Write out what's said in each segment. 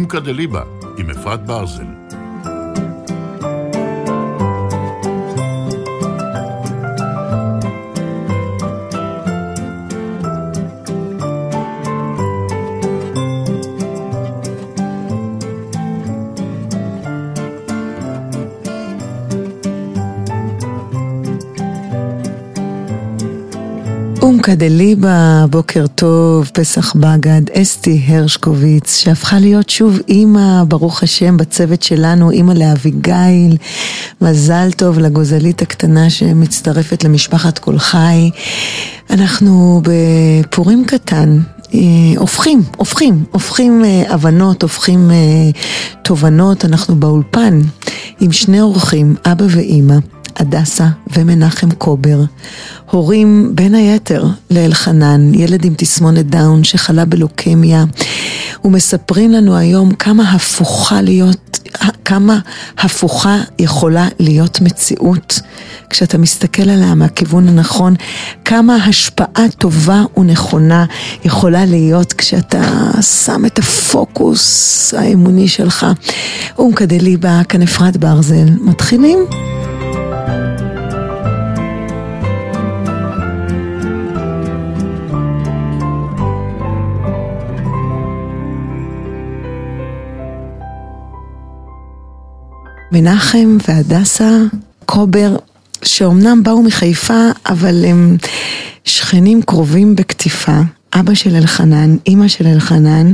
אומקה דליבה עם אפרת ברזל. אומקה דליבה, בוקר טוב, פסח בגד, אסתי הרשקוביץ, שהפכה להיות שוב אימא, ברוך השם, בצוות שלנו, אימא לאביגיל, מזל טוב לגוזלית הקטנה שמצטרפת למשפחת כל חי. אנחנו בפורים קטן, אה, הופכים, הופכים, הופכים אה, הבנות, הופכים אה, תובנות, אנחנו באולפן עם שני אורחים, אבא ואימא. הדסה ומנחם קובר, הורים בין היתר לאלחנן, ילד עם תסמונת דאון שחלה בלוקמיה, ומספרים לנו היום כמה הפוכה להיות, כמה הפוכה יכולה להיות מציאות כשאתה מסתכל עליה מהכיוון הנכון, כמה השפעה טובה ונכונה יכולה להיות כשאתה שם את הפוקוס האמוני שלך. אום כדליבה, כאן אפרת ברזל, מתחילים? מנחם והדסה קובר, שאומנם באו מחיפה, אבל הם שכנים קרובים בקטיפה. אבא של אלחנן, אימא של אלחנן,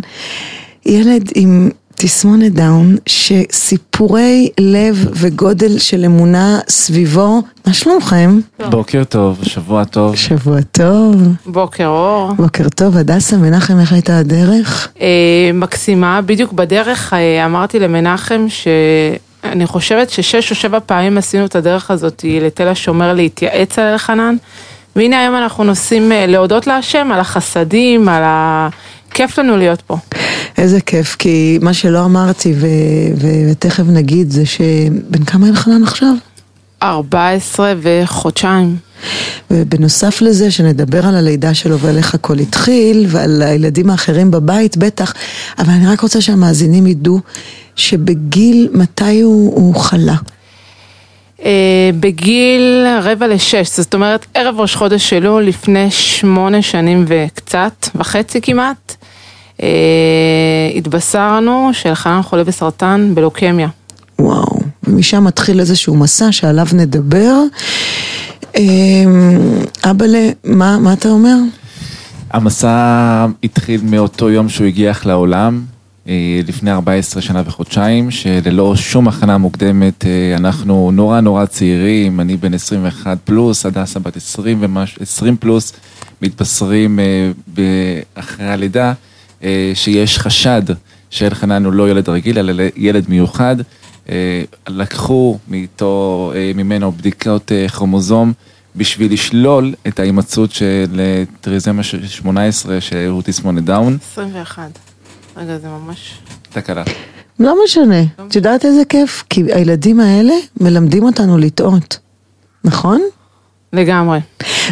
ילד עם תסמונת דאון, שסיפורי לב וגודל של אמונה סביבו, מה שלומכם? בוקר טוב, שבוע טוב. שבוע טוב. בוקר אור. בוקר טוב, הדסה, מנחם, איך הייתה הדרך? אה, מקסימה, בדיוק בדרך אה, אמרתי למנחם ש... אני חושבת ששש או שבע פעמים עשינו את הדרך הזאת לתל השומר להתייעץ על אלחנן, והנה היום אנחנו נוסעים אה, להודות להשם על החסדים, על ה... כיף לנו להיות פה. איזה כיף, כי מה שלא אמרתי ו... ותכף נגיד זה שבן כמה אלחנן עכשיו? 14 וחודשיים. ובנוסף לזה שנדבר על הלידה שלו ועל איך הכל התחיל ועל הילדים האחרים בבית בטח, אבל אני רק רוצה שהמאזינים ידעו שבגיל, מתי הוא, הוא חלה? Uh, בגיל רבע לשש, זאת אומרת ערב ראש חודש שלו לפני שמונה שנים וקצת, וחצי כמעט, uh, התבשרנו שאלחנן חולה בסרטן בלוקמיה. וואו, ומשם מתחיל איזשהו מסע שעליו נדבר. Uh, אבאלה, מה, מה אתה אומר? המסע התחיל מאותו יום שהוא הגיח לעולם, לפני 14 שנה וחודשיים, שללא שום הכנה מוקדמת, אה, אנחנו נורא נורא צעירים, אני בן 21 פלוס, הדסה בת 20 ומש... 20 פלוס, מתבשרים אה, אחרי הלידה, שיש חשד שאלחנן הוא לא ילד רגיל, אלא ילד מיוחד. לקחו מאיתו, ממנו בדיקות כרומוזום בשביל לשלול את ההימצאות של טריזומיה 18 שהוא תסמונת דאון. 21. רגע, זה ממש... תקלה. לא משנה. את יודעת איזה כיף? כי הילדים האלה מלמדים אותנו לטעות, נכון? לגמרי.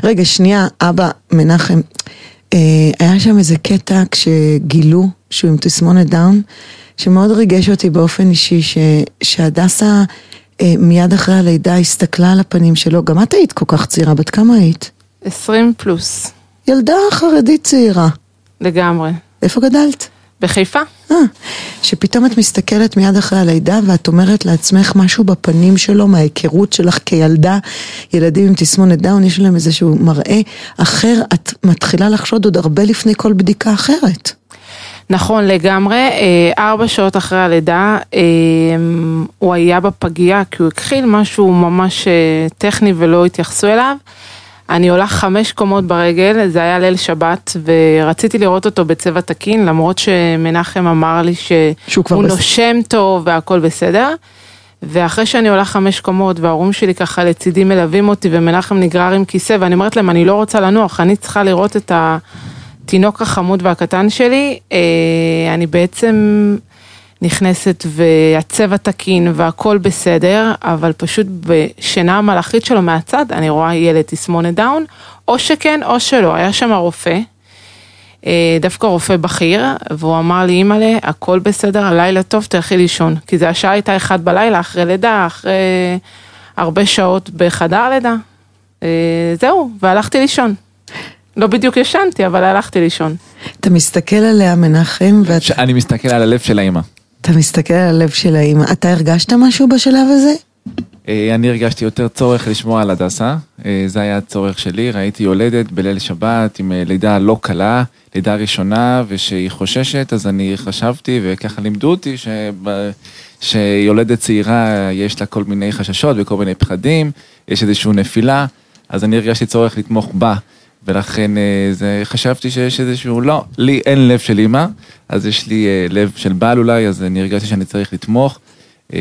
רגע, שנייה, אבא, מנחם, אה, היה שם איזה קטע כשגילו שהוא עם תסמונת דאון, שמאוד ריגש אותי באופן אישי, ש, שהדסה אה, מיד אחרי הלידה הסתכלה על הפנים שלו, גם את היית כל כך צעירה, בת כמה היית? 20 פלוס. ילדה חרדית צעירה. לגמרי. איפה גדלת? בחיפה. אה, שפתאום את מסתכלת מיד אחרי הלידה ואת אומרת לעצמך משהו בפנים שלו, מההיכרות שלך כילדה, ילדים עם תסמונת דאון, יש להם איזשהו מראה אחר, את מתחילה לחשוד עוד הרבה לפני כל בדיקה אחרת. נכון לגמרי, אה, ארבע שעות אחרי הלידה אה, הוא היה בפגייה כי הוא הכחיל משהו ממש טכני ולא התייחסו אליו. אני עולה חמש קומות ברגל, זה היה ליל שבת, ורציתי לראות אותו בצבע תקין, למרות שמנחם אמר לי שהוא נושם בס... טוב והכל בסדר. ואחרי שאני עולה חמש קומות וההורים שלי ככה לצידי מלווים אותי ומנחם נגרר עם כיסא ואני אומרת להם אני לא רוצה לנוח, אני צריכה לראות את התינוק החמוד והקטן שלי, אה, אני בעצם נכנסת והצבע תקין והכל בסדר, אבל פשוט בשינה המלאכית שלו מהצד אני רואה ילד תסמונת דאון, או שכן או שלא, היה שם רופא. אה, דווקא רופא בכיר, והוא אמר לי, אימא'לה, הכל בסדר, הלילה טוב, תלכי לישון. כי זה השעה הייתה אחת בלילה, אחרי לידה, אחרי הרבה שעות בחדר לידה. אה, זהו, והלכתי לישון. לא בדיוק ישנתי, אבל הלכתי לישון. אתה מסתכל עליה, מנחם, ואתה אני מסתכל על הלב של האימא. אתה מסתכל על הלב של האימא. אתה הרגשת משהו בשלב הזה? אה, אני הרגשתי יותר צורך לשמוע על הדסה, אה, זה היה הצורך שלי, ראיתי יולדת בליל שבת עם אה, לידה לא קלה, לידה ראשונה ושהיא חוששת, אז אני חשבתי וככה לימדו אותי שב... שיולדת צעירה יש לה כל מיני חששות וכל מיני פחדים, יש איזושהי נפילה, אז אני הרגשתי צורך לתמוך בה. ולכן זה, חשבתי שיש איזשהו, לא, לי אין לב של אימא, אז יש לי לב של בעל אולי, אז אני הרגשתי שאני צריך לתמוך. אה,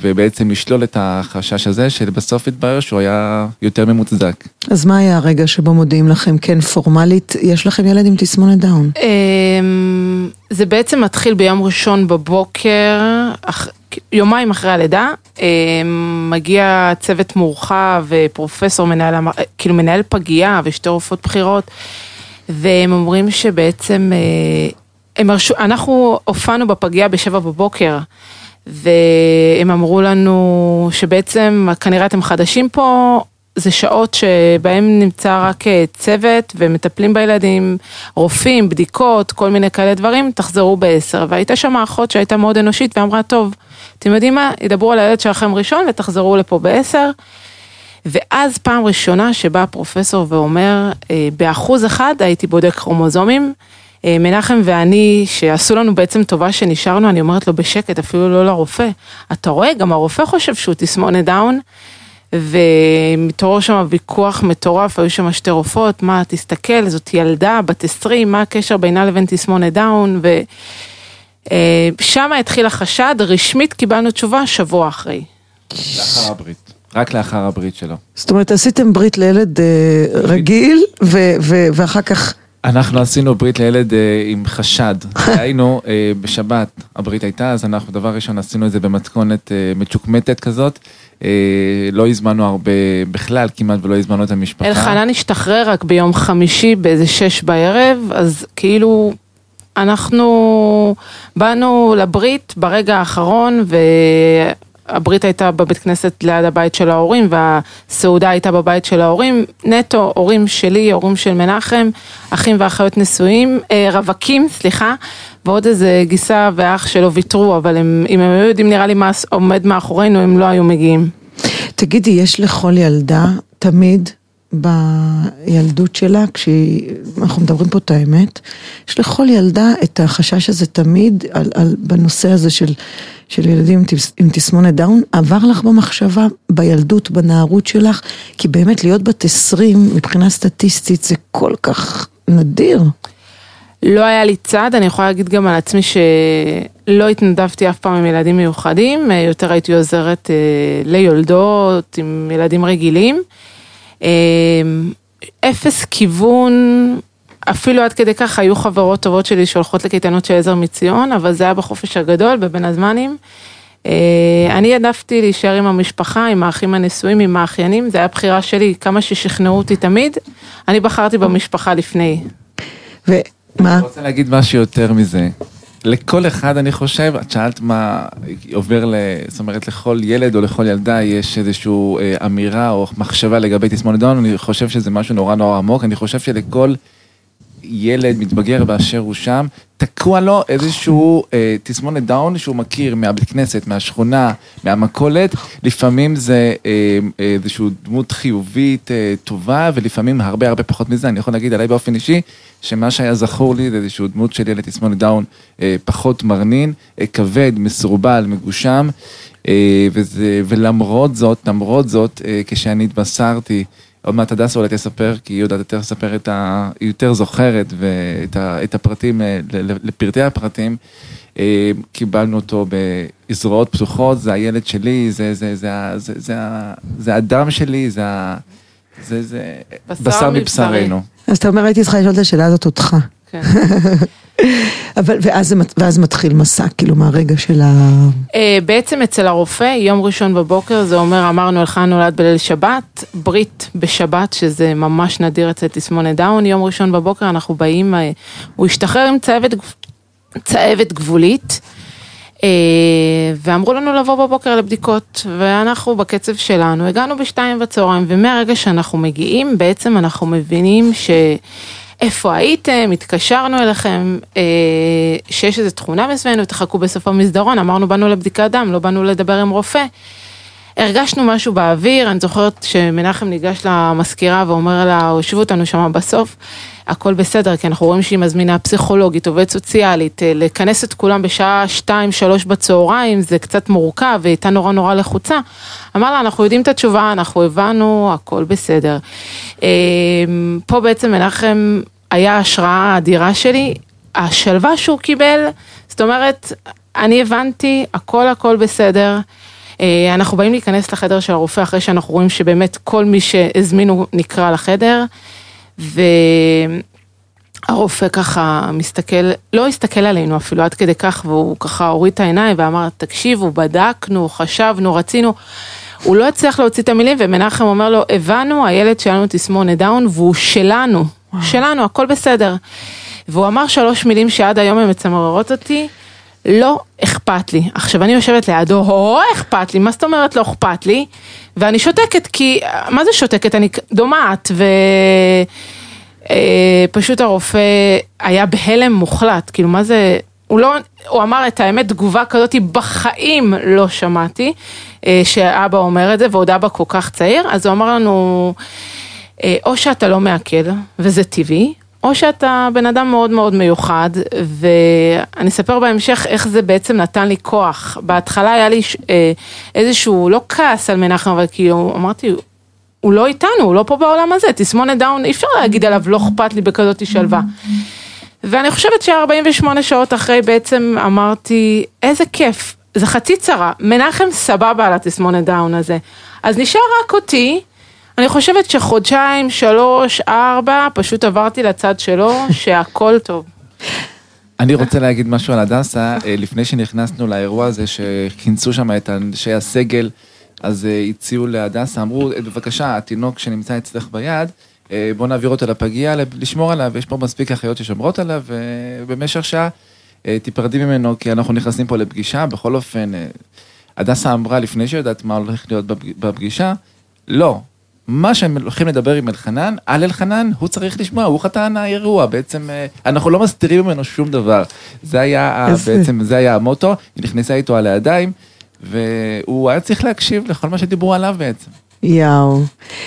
ובעצם לשלול את החשש הזה, שבסוף התברר שהוא היה יותר ממוצדק. אז מה היה הרגע שבו מודיעים לכם, כן, פורמלית, יש לכם ילד עם תסמונת דאון? אמ, זה בעצם מתחיל ביום ראשון בבוקר, יומיים אחרי הלידה, אמ, מגיע צוות מורחב, פרופסור, מנהל, כאילו מנהל פגייה ושתי רופאות בכירות, והם אומרים שבעצם, אה, הם הרשו, אנחנו הופענו בפגייה בשבע בבוקר. והם אמרו לנו שבעצם כנראה אתם חדשים פה, זה שעות שבהם נמצא רק אה, צוות ומטפלים בילדים, רופאים, בדיקות, כל מיני כאלה דברים, תחזרו בעשר. והייתה שם אחות שהייתה מאוד אנושית ואמרה, טוב, אתם יודעים מה, ידברו על הילד שלכם ראשון ותחזרו לפה בעשר. ואז פעם ראשונה שבא הפרופסור ואומר, אה, באחוז אחד הייתי בודק כרומוזומים. אה, מנחם ואני, שעשו לנו בעצם טובה שנשארנו, אני אומרת לו בשקט, אפילו לא לרופא. אתה רואה, גם הרופא חושב שהוא תסמונת דאון, ומתעורר שם ויכוח מטורף, היו שם שתי רופאות, מה, תסתכל, זאת ילדה בת 20, מה הקשר בינה לבין תסמונת דאון, ושם אה, התחיל החשד, רשמית קיבלנו תשובה שבוע אחרי. לאחר הברית. רק לאחר הברית שלו. זאת אומרת, עשיתם ברית לילד אה, רגיל, ואחר כך... אנחנו עשינו ברית לילד אה, עם חשד, היינו אה, בשבת, הברית הייתה, אז אנחנו דבר ראשון עשינו את זה במתכונת אה, מצ'וקמטת כזאת. אה, לא הזמנו הרבה בכלל, כמעט ולא הזמנו את המשפחה. אלחנן השתחרר רק ביום חמישי באיזה שש בערב, אז כאילו אנחנו באנו לברית ברגע האחרון, ו... הברית הייתה בבית כנסת ליד הבית של ההורים והסעודה הייתה בבית של ההורים, נטו הורים שלי, הורים של מנחם, אחים ואחיות נשואים, אה, רווקים, סליחה, ועוד איזה גיסה ואח שלא ויתרו, אבל הם, אם הם היו יודעים נראה לי מה עומד מאחורינו, הם לא היו מגיעים. תגידי, יש לכל ילדה תמיד בילדות שלה, כשאנחנו מדברים פה את האמת, יש לכל ילדה את החשש הזה תמיד על, על, בנושא הזה של, של ילדים עם תסמונת דאון, עבר לך במחשבה, בילדות, בנערות שלך, כי באמת להיות בת 20 מבחינה סטטיסטית זה כל כך נדיר. לא היה לי צד, אני יכולה להגיד גם על עצמי שלא התנדבתי אף פעם עם ילדים מיוחדים, יותר הייתי עוזרת אה, ליולדות עם ילדים רגילים. אמ, אפס כיוון, אפילו עד כדי כך היו חברות טובות שלי שהולכות לקייטנות של עזר מציון, אבל זה היה בחופש הגדול, בבין הזמנים. אה, אני העדפתי להישאר עם המשפחה, עם האחים הנשואים, עם האחיינים, זה היה בחירה שלי, כמה ששכנעו אותי תמיד, אני בחרתי במשפחה לפני. ומה? אני רוצה להגיד משהו יותר מזה. לכל אחד, אני חושב, את שאלת מה עובר, ל, זאת אומרת, לכל ילד או לכל ילדה יש איזושהי אה, אמירה או מחשבה לגבי תסמונת דאון, אני חושב שזה משהו נורא נורא עמוק, אני חושב שלכל ילד מתבגר באשר הוא שם, תקוע לו איזשהו אה, תסמונת דאון שהוא מכיר מהבית כנסת, מהשכונה, מהמכולת, לפעמים זה אה, איזושהי דמות חיובית אה, טובה, ולפעמים הרבה הרבה פחות מזה, אני יכול להגיד עליי באופן אישי, שמה שהיה זכור לי זה איזושהי דמות של ילד תסמונת דאון אה, פחות מרנין, אה, כבד, מסורבל, מגושם, אה, וזה, ולמרות זאת, למרות זאת, אה, כשאני התבשרתי, עוד מעט הדסה אולי תספר, כי היא יודעת יותר לספר את ה... היא יותר זוכרת ואת ה, את הפרטים, אה, לפרטי הפרטים. אה, קיבלנו אותו בזרועות פתוחות, זה הילד שלי, זה, זה, זה, זה, זה, זה הדם שלי, זה, זה, זה בשר מבשרנו. אז אתה אומר, הייתי צריכה לשאול את השאלה הזאת אותך. כן. אבל, ואז, ואז מתחיל מסע, כאילו, מהרגע של ה... אה, בעצם אצל הרופא, יום ראשון בבוקר, זה אומר, אמרנו, אלחנן נולד בליל שבת, ברית בשבת, שזה ממש נדיר אצל תסמונת דאון, יום ראשון בבוקר אנחנו באים, אה, הוא השתחרר עם צהבת, צהבת גבולית, אה, ואמרו לנו לבוא בבוקר לבדיקות, ואנחנו בקצב שלנו, הגענו בשתיים בצהריים, ומהרגע שאנחנו מגיעים, בעצם אנחנו מבינים ש... איפה הייתם, התקשרנו אליכם, אה, שיש איזו תכונה מסוימת, תחכו בסוף המסדרון, אמרנו באנו לבדיקת דם, לא באנו לדבר עם רופא. הרגשנו משהו באוויר, אני זוכרת שמנחם ניגש למזכירה ואומר לה, הושיבו אותנו שם בסוף, הכל בסדר, כי אנחנו רואים שהיא מזמינה פסיכולוגית, עובדת סוציאלית, אה, לכנס את כולם בשעה 2-3 בצהריים, זה קצת מורכב, והיא הייתה נורא נורא לחוצה. אמר לה, אנחנו יודעים את התשובה, אנחנו הבנו, הכל בסדר. אה, פה בעצם מנחם היה ההשראה האדירה שלי, השלווה שהוא קיבל, זאת אומרת, אני הבנתי, הכל הכל בסדר. אה, אנחנו באים להיכנס לחדר של הרופא אחרי שאנחנו רואים שבאמת כל מי שהזמינו נקרא לחדר, והרופא ככה מסתכל, לא הסתכל עלינו אפילו עד כדי כך, והוא ככה הוריד את העיניים ואמר, תקשיבו, בדקנו, חשבנו, רצינו. הוא לא הצליח להוציא את המילים, ומנחם אומר לו, הבנו, הילד שלנו תסמונת דאון, והוא שלנו, שלנו, הכל בסדר. והוא אמר שלוש מילים שעד היום הן מצמררות אותי, לא אכפת לי. עכשיו אני יושבת לידו, הו אכפת לי, מה זאת אומרת לא אכפת לי? ואני שותקת, כי, מה זה שותקת? אני דומעת, ופשוט הרופא היה בהלם מוחלט, כאילו מה זה, הוא לא, הוא אמר את האמת, תגובה כזאת בחיים לא שמעתי, אה, שאבא אומר את זה, ועוד אבא כל כך צעיר, אז הוא אמר לנו, אה, או שאתה לא מעכל, וזה טבעי, או שאתה בן אדם מאוד מאוד מיוחד, ואני אספר בהמשך איך זה בעצם נתן לי כוח. בהתחלה היה לי אה, איזשהו, לא כעס על מנחם, אבל כאילו, אמרתי, הוא לא איתנו, הוא לא פה בעולם הזה, תסמונת דאון, אי אפשר להגיד עליו לא אכפת לי בכזאת שלווה. ואני חושבת ש-48 שעות אחרי בעצם אמרתי, איזה כיף, זה חצי צרה, מנחם סבבה על התסמונת דאון הזה. אז נשאר רק אותי, אני חושבת שחודשיים, שלוש, ארבע, פשוט עברתי לצד שלו, שהכל טוב. אני רוצה להגיד משהו על הדסה, אה, לפני שנכנסנו לאירוע הזה, שכינסו שם את אנשי הסגל, אז אה, הציעו להדסה, אמרו, "אה, בבקשה, התינוק שנמצא אצלך ביד, בוא נעביר אותו לפגייה, לשמור עליו, יש פה מספיק אחיות ששומרות עליו, ובמשך שעה תיפרדי ממנו, כי אנחנו נכנסים פה לפגישה, בכל אופן, הדסה אמרה לפני שהיא יודעת מה הולך להיות בפג- בפגישה, לא. מה שהם הולכים לדבר עם אלחנן, על אלחנן, הוא צריך לשמוע, הוא חתן האירוע, בעצם אה, אנחנו לא מסתירים ממנו שום דבר. זה היה, ה- יפה. בעצם, זה היה המוטו, היא נכנסה איתו על הידיים, והוא היה צריך להקשיב לכל מה שדיברו עליו בעצם. יאו.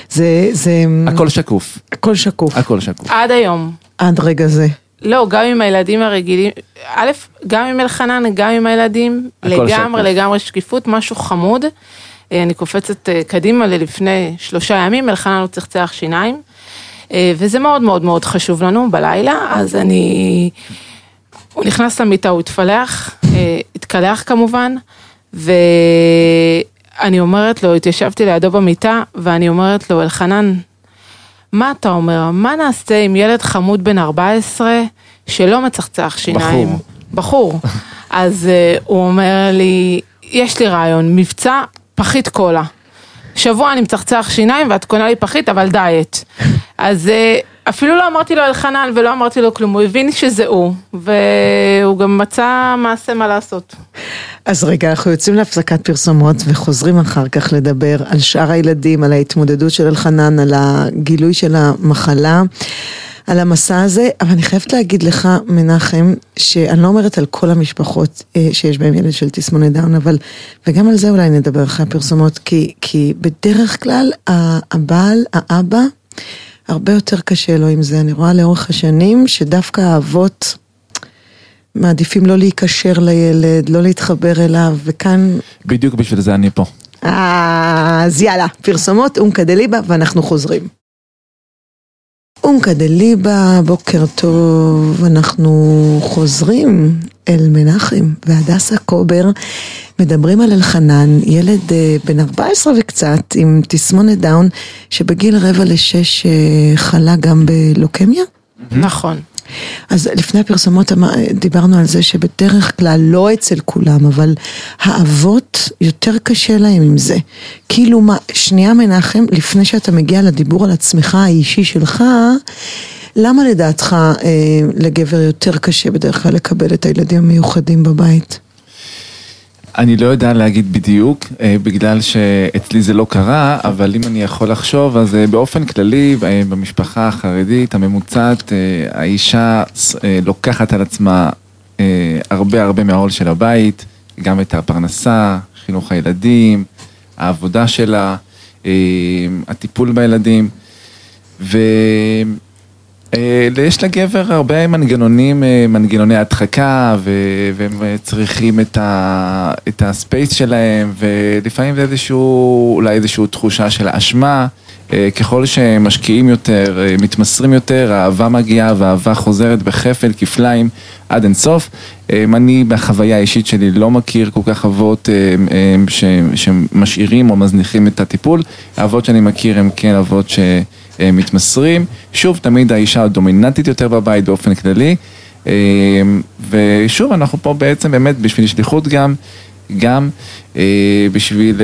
זה, זה... הכל שקוף, הכל שקוף. הכל שקוף. עד היום. עד רגע זה. לא, גם עם הילדים הרגילים, א', גם עם אלחנן, גם עם הילדים, לגמרי, שקוף. לגמרי שקיפות, משהו חמוד. אה, אני קופצת אה, קדימה ללפני שלושה ימים, אלחנן הוא צחצח שיניים, אה, וזה מאוד מאוד מאוד חשוב לנו בלילה, אז אני... הוא נכנס למיטה, הוא התפלח, התקלח כמובן, ואני אומרת לו, התיישבתי לידו במיטה, ואני אומרת לו, אלחנן, מה אתה אומר? מה נעשה עם ילד חמוד בן 14 שלא מצחצח שיניים? בחור. בחור. אז uh, הוא אומר לי, יש לי רעיון, מבצע פחית קולה. שבוע אני מצחצח שיניים ואת קונה לי פחית, אבל דיאט. אז uh, אפילו לא אמרתי לו אלחנן ולא אמרתי לו כלום, הוא הבין שזה הוא, והוא גם מצא מעשה מה לעשות. אז רגע, אנחנו יוצאים להפסקת פרסומות וחוזרים אחר כך לדבר על שאר הילדים, על ההתמודדות של אלחנן, על הגילוי של המחלה, על המסע הזה, אבל אני חייבת להגיד לך, מנחם, שאני לא אומרת על כל המשפחות אה, שיש בהם ילד של תסמונת דאון, אבל, וגם על זה אולי נדבר אחרי הפרסומות, כי, כי בדרך כלל הבעל, האבא, הרבה יותר קשה לו עם זה. אני רואה לאורך השנים שדווקא האבות... מעדיפים לא להיקשר לילד, לא להתחבר אליו, וכאן... בדיוק בשביל זה אני פה. אז יאללה, פרסומות עומקא דליבא ואנחנו חוזרים. עומקא דליבא, בוקר טוב, אנחנו חוזרים אל מנחם והדסה קובר, מדברים על אלחנן, ילד אה, בן 14 וקצת עם תסמונת דאון, שבגיל רבע לשש אה, חלה גם בלוקמיה. נכון. אז לפני הפרסומות דיברנו על זה שבדרך כלל, לא אצל כולם, אבל האבות יותר קשה להם עם זה. כאילו מה, שנייה מנחם, לפני שאתה מגיע לדיבור על עצמך האישי שלך, למה לדעתך אה, לגבר יותר קשה בדרך כלל לקבל את הילדים המיוחדים בבית? אני לא יודע להגיד בדיוק, אה, בגלל שאצלי זה לא קרה, אבל אם אני יכול לחשוב, אז אה, באופן כללי, אה, במשפחה החרדית הממוצעת, האישה לוקחת על עצמה הרבה הרבה מהעול של הבית, גם את הפרנסה, חינוך הילדים, העבודה שלה, הטיפול בילדים, ו... אה, יש לגבר הרבה מנגנונים, אה, מנגנוני הדחקה, והם צריכים את, ה- את הספייס שלהם, ולפעמים זה איזשהו, אולי איזושהי תחושה של אשמה. אה, ככל שהם משקיעים יותר, מתמסרים יותר, האהבה מגיעה והאהבה חוזרת בכפל, כפליים, עד אינסוף. אני בחוויה האישית שלי לא מכיר כל כך אבות שמשאירים או מזניחים את הטיפול. האבות שאני מכיר הם כן אבות ש... אה, מתמסרים. שוב, תמיד האישה הדומיננטית יותר בבית באופן כללי. אה, ושוב, אנחנו פה בעצם באמת בשביל שליחות גם, גם אה, בשביל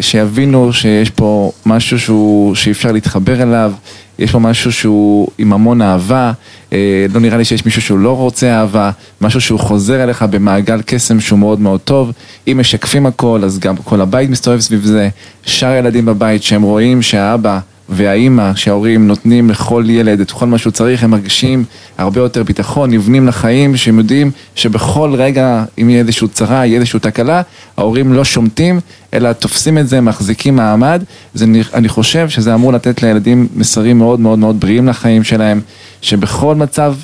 שיבינו שיש פה משהו שהוא, שאפשר להתחבר אליו, יש פה משהו שהוא עם המון אהבה, אה, לא נראה לי שיש מישהו שהוא לא רוצה אהבה, משהו שהוא חוזר אליך במעגל קסם שהוא מאוד מאוד טוב. אם משקפים הכל, אז גם כל הבית מסתובב סביב זה. שאר הילדים בבית שהם רואים שהאבא והאימא, שההורים נותנים לכל ילד את כל מה שהוא צריך, הם מרגישים הרבה יותר ביטחון, נבנים לחיים, שהם יודעים שבכל רגע, אם יהיה איזושהי צרה, יהיה איזושהי תקלה, ההורים לא שומטים, אלא תופסים את זה, מחזיקים מעמד. זה, אני חושב שזה אמור לתת לילדים מסרים מאוד מאוד מאוד בריאים לחיים שלהם, שבכל מצב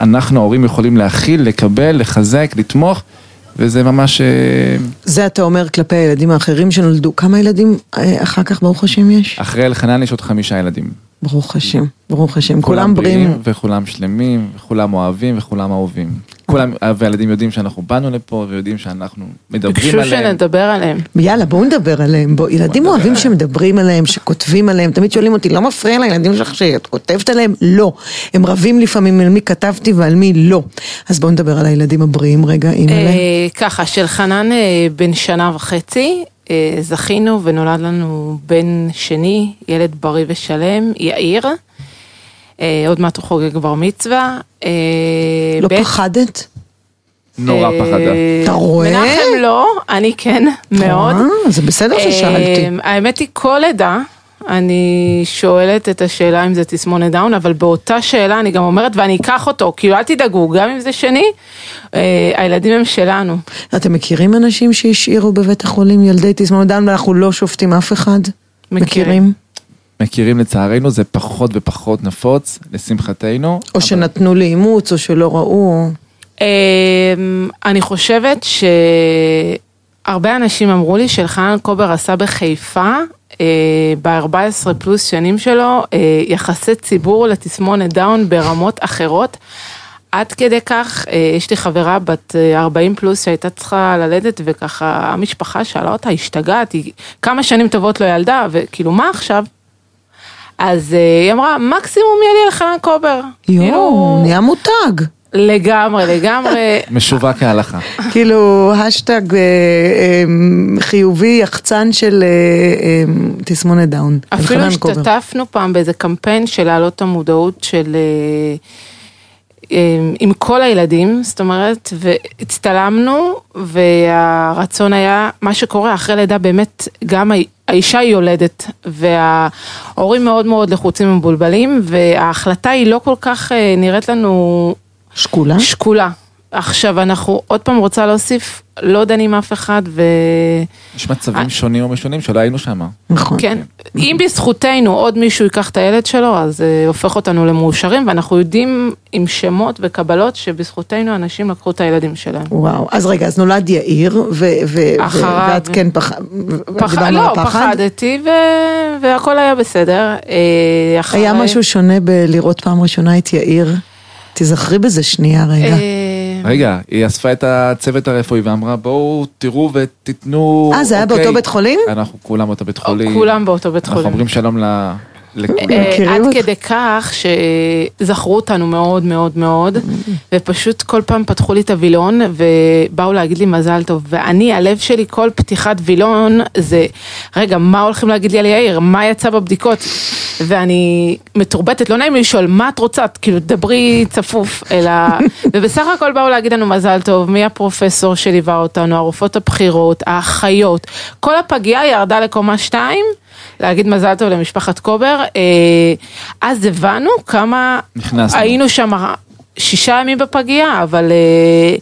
אנחנו ההורים יכולים להכיל, לקבל, לחזק, לתמוך, וזה ממש... אה, זה אתה אומר כלפי הילדים האחרים שנולדו. כמה ילדים אה, אחר כך, ברוך השם, יש? אחרי אלחנן יש עוד חמישה ילדים. ברוך השם, ברוך השם. כולם בריאים. וכולם שלמים, וכולם אוהבים וכולם אהובים. כולם, והילדים יודעים שאנחנו באנו לפה ויודעים שאנחנו מדברים ביקשו עליהם. שנדבר עליהם. יאללה, בואו נדבר עליהם. בוא, ילדים נדבר אוהבים. שמדברים עליהם, שכותבים עליהם. תמיד שואלים אותי, לא מפריע לילדים שלך שאת כותבת עליהם? לא. הם רבים לפעמים על מי כתבתי ועל מי לא. אז בואו נדבר על הילדים הבריאים רגע, אימא'לה. אה, ככה, של חנן אה, בן שנה וחצי, אה, זכינו ונולד לנו בן שני, ילד בריא ושלם, יאיר. אה, עוד מעט הוא חוגג בר מצווה. אה, לא בית- פחדת? נורא אה, פחדה. אתה רואה? מנחם לא, אני כן, מאוד. אה, זה בסדר ששאלתי. אה, האמת היא, כל לידה, אני שואלת את השאלה אם זה תסמונת דאון, אבל באותה שאלה אני גם אומרת, ואני אקח אותו, כאילו אל תדאגו, גם אם זה שני, אה, הילדים הם שלנו. אתם מכירים אנשים שהשאירו בבית החולים ילדי תסמונת דאון ואנחנו לא שופטים אף אחד? מכירים? מכירים לצערנו, זה פחות ופחות נפוץ, לשמחתנו. או אבל- שנתנו לאימוץ, או שלא ראו. אמ, אני חושבת שהרבה אנשים אמרו לי שלחנן קובר עשה בחיפה, ב-14 פלוס שנים שלו, אה, יחסי ציבור לתסמונת דאון ברמות אחרות. עד כדי כך, אה, יש לי חברה בת אה, 40 פלוס שהייתה צריכה ללדת וככה המשפחה שאלה אותה, השתגעת, היא כמה שנים טובות לא ילדה, וכאילו מה עכשיו? אז אה, היא אמרה, מקסימום יהיה לי אלחנן קובר. יואו, כאילו, נהיה מותג. לגמרי, לגמרי. משווק כהלכה. כאילו, האשטג אה, אה, חיובי, יחצן של תסמונת דאון. אפילו. השתתפנו פעם באיזה קמפיין של להעלות את המודעות של... אה, עם כל הילדים, זאת אומרת, והצטלמנו, והרצון היה, מה שקורה אחרי לידה באמת, גם האישה היא יולדת, וההורים מאוד מאוד לחוצים ומבולבלים, וההחלטה היא לא כל כך אה, נראית לנו שקולה? שקולה. עכשיו אנחנו עוד פעם רוצה להוסיף, לא דנים אף אחד, ו... יש מצבים שונים ומשונים שלא היינו שם. נכון. כן, אם בזכותנו עוד מישהו ייקח את הילד שלו, אז זה הופך אותנו למאושרים, ואנחנו יודעים עם שמות וקבלות שבזכותנו אנשים לקחו את הילדים שלהם. וואו, אז רגע, אז נולד יאיר, ו- ו- ו- אחריו. ואת כן פח... פח... דיברנו על לא, הפחד? פחדתי ו... והכל היה בסדר. אה, אחרי... היה משהו שונה בלראות פעם ראשונה את יאיר? תיזכרי בזה שנייה רגע. רגע, היא אספה את הצוות הרפואי ואמרה בואו תראו ותיתנו... אה, זה היה אוקיי." באותו בית חולים? אנחנו כולם באותו בית חולים. כולם באותו בית אנחנו חולים. אומרים שלום ל- עד אותך? כדי כך שזכרו אותנו מאוד מאוד מאוד, ופשוט כל פעם פתחו לי את הווילון ובאו להגיד לי מזל טוב, ואני, הלב שלי, כל פתיחת וילון זה, רגע, מה הולכים להגיד לי על יאיר? מה יצא בבדיקות? ואני מתורבתת, לא נעים לי לשאול, מה את רוצה? כאילו, דברי צפוף, אלא... ובסך הכל באו להגיד לנו מזל טוב, מי הפרופסור שליווה אותנו, הרופאות הבכירות, האחיות, כל הפגייה ירדה לקומה שתיים. להגיד מזל טוב למשפחת קובר, אה, אז הבנו כמה נכנסנו. היינו שם שישה ימים בפגייה, אבל אה,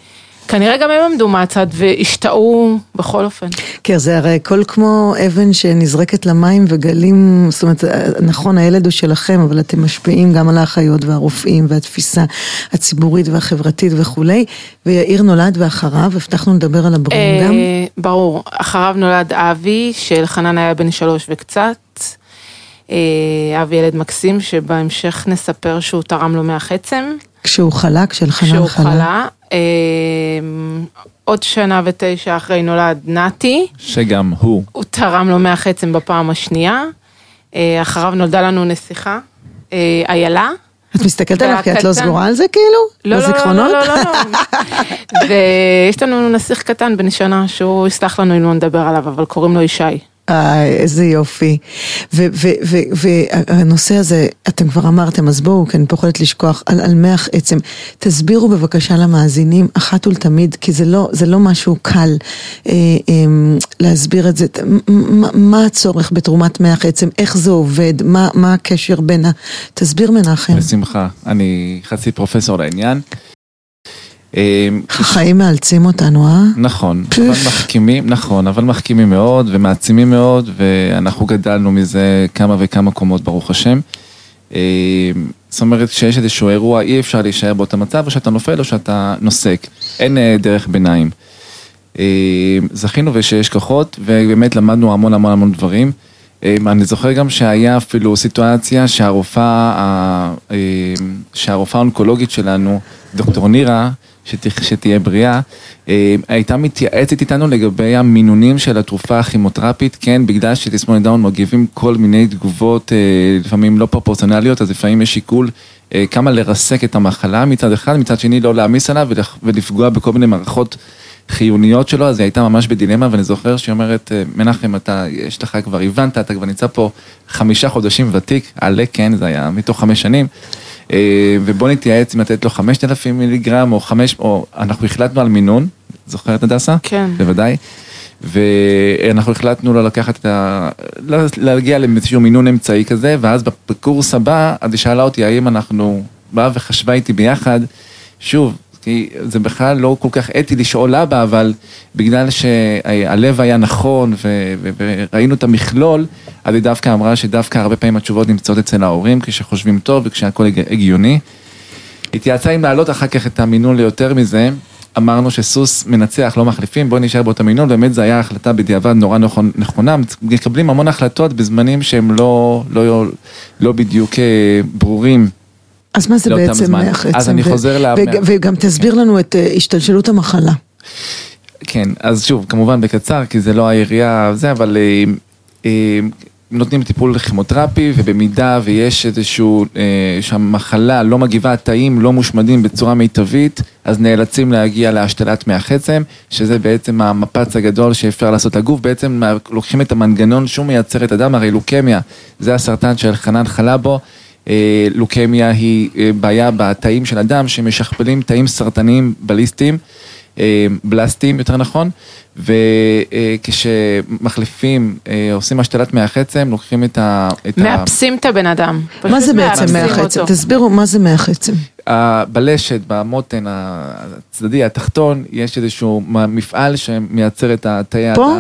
כנראה גם הם עמדו מהצד והשתאו בכל אופן. כן, זה הרי הכל כמו אבן שנזרקת למים וגלים, זאת אומרת, נכון, הילד הוא שלכם, אבל אתם משפיעים גם על האחיות והרופאים והתפיסה הציבורית והחברתית וכולי, ויאיר נולד ואחריו, הבטחנו לדבר על הבריאים גם. אה, ברור, אחריו נולד אבי, שלחנן היה בן שלוש וקצת. אה, אבי ילד מקסים, שבהמשך נספר שהוא תרם לו מח עצם. כשהוא חלה, כשאלחנן כשהוא חלה. אה, עוד שנה ותשע אחרי נולד נתי, שגם הוא. הוא תרם לו מח עצם בפעם השנייה. אה, אחריו נולדה לנו נסיכה, אה, איילה. את מסתכלת עליו כי את לא סגורה על זה כאילו? לא, לא, לא? לא, לא, לא. ויש לנו נסיך קטן בן שנה שהוא יסלח לנו אם לא נדבר עליו, אבל קוראים לו ישי. איי, איזה יופי. והנושא הזה, אתם כבר אמרתם, אז בואו, כי אני פוחדת לשכוח, על, על מח עצם. תסבירו בבקשה למאזינים, אחת ולתמיד, כי זה לא, זה לא משהו קל אה, אה, להסביר את זה. מ- מ- מה הצורך בתרומת מח עצם, איך זה עובד, מה, מה הקשר בין ה... תסביר מנחם. בשמחה. אני חצי פרופסור לעניין. אה, החיים מאלצים אותנו, אה? נכון. אבל מחכימים, נכון, אבל מחכימים מאוד ומעצימים מאוד, ואנחנו גדלנו מזה כמה וכמה קומות, ברוך השם. אה, זאת אומרת, כשיש איזשהו אירוע, אי אפשר להישאר באותו מצב, או שאתה נופל או שאתה נוסק. אין אה, דרך ביניים. זכינו ושיש כוחות, ובאמת למדנו המון המון המון דברים. אני זוכר גם שהיה אפילו סיטואציה שהרופאה, אה, שהרופאה האונקולוגית שלנו, דוקטור נירה, שת- שתהיה בריאה, אה, הייתה מתייעצת איתנו לגבי המינונים של התרופה הכימותרפית, כן, בגלל שתסמונת דאון מגיבים כל מיני תגובות, אה, לפעמים לא פרופורציונליות, אז לפעמים יש שיקול אה, כמה לרסק את המחלה מצד אחד, מצד שני לא להעמיס עליו ולפגוע בכל מיני מערכות חיוניות שלו, אז היא הייתה ממש בדילמה, ואני זוכר שהיא אומרת, "אה, מנחם, אתה, יש לך כבר, הבנת, אתה כבר נמצא פה חמישה חודשים ותיק, עלה, כן, זה היה מתוך חמש שנים, ובוא נתייעץ אם לתת לו חמשת אלפים מיליגרם, או חמש, או אנחנו החלטנו על מינון, זוכרת הדסה? כן. בוודאי. ואנחנו החלטנו לא לקחת את ה... לא- להגיע לאיזשהו מינון אמצעי כזה, ואז בקורס הבא, אז היא שאלה אותי האם אנחנו, באה וחשבה איתי ביחד, שוב, כי זה בכלל לא כל כך אתי לשאול אבא, אבל בגלל שהלב היה נכון ו- וראינו את המכלול, אז היא דווקא אמרה שדווקא הרבה פעמים התשובות נמצאות אצל ההורים, כשחושבים טוב וכשהכול הג- הגיוני. התייעצה אם להעלות אחר כך את המינון ליותר מזה, אמרנו שסוס מנצח, לא מחליפים, בואו נשאר באותו מינון, באמת זו הייתה החלטה בדיעבד נורא נכון, נכונה, מקבלים המון החלטות בזמנים שהם לא, לא, לא בדיוק אה, ברורים. אז מה זה לאותם בעצם. מח עצם? אז אני ו- חוזר ל- וג- וגם תסביר לנו את אה, השתלשלות המחלה. כן, אז שוב, כמובן בקצר, כי זה לא העירייה, זה, אבל אה, אה, נותנים טיפול כימותרפי, ובמידה ויש איזשהו, אה, שהמחלה לא מגיבה, התאים לא מושמדים בצורה מיטבית, אז נאלצים להגיע להשתלת מח עצם, שזה בעצם המפץ הגדול שאפשר לעשות לגוף, בעצם לוקחים את המנגנון שהוא מייצר את הדם, הרי לוקמיה זה הסרטן שאלחנן חלה בו. אה, לוקמיה היא אה, בעיה בתאים של הדם שמשכפלים תאים סרטניים בליסטיים, אה, בלסטיים יותר נכון, וכשמחליפים, עושים השתלת מח עצם, לוקחים את ה... את ה- מאפסים את הבן אדם. מה זה בעצם מח עצם? תסבירו מה זה מח עצם. בלשת, במותן הצדדי, התחתון, יש איזשהו מפעל שמייצר את תאי פה?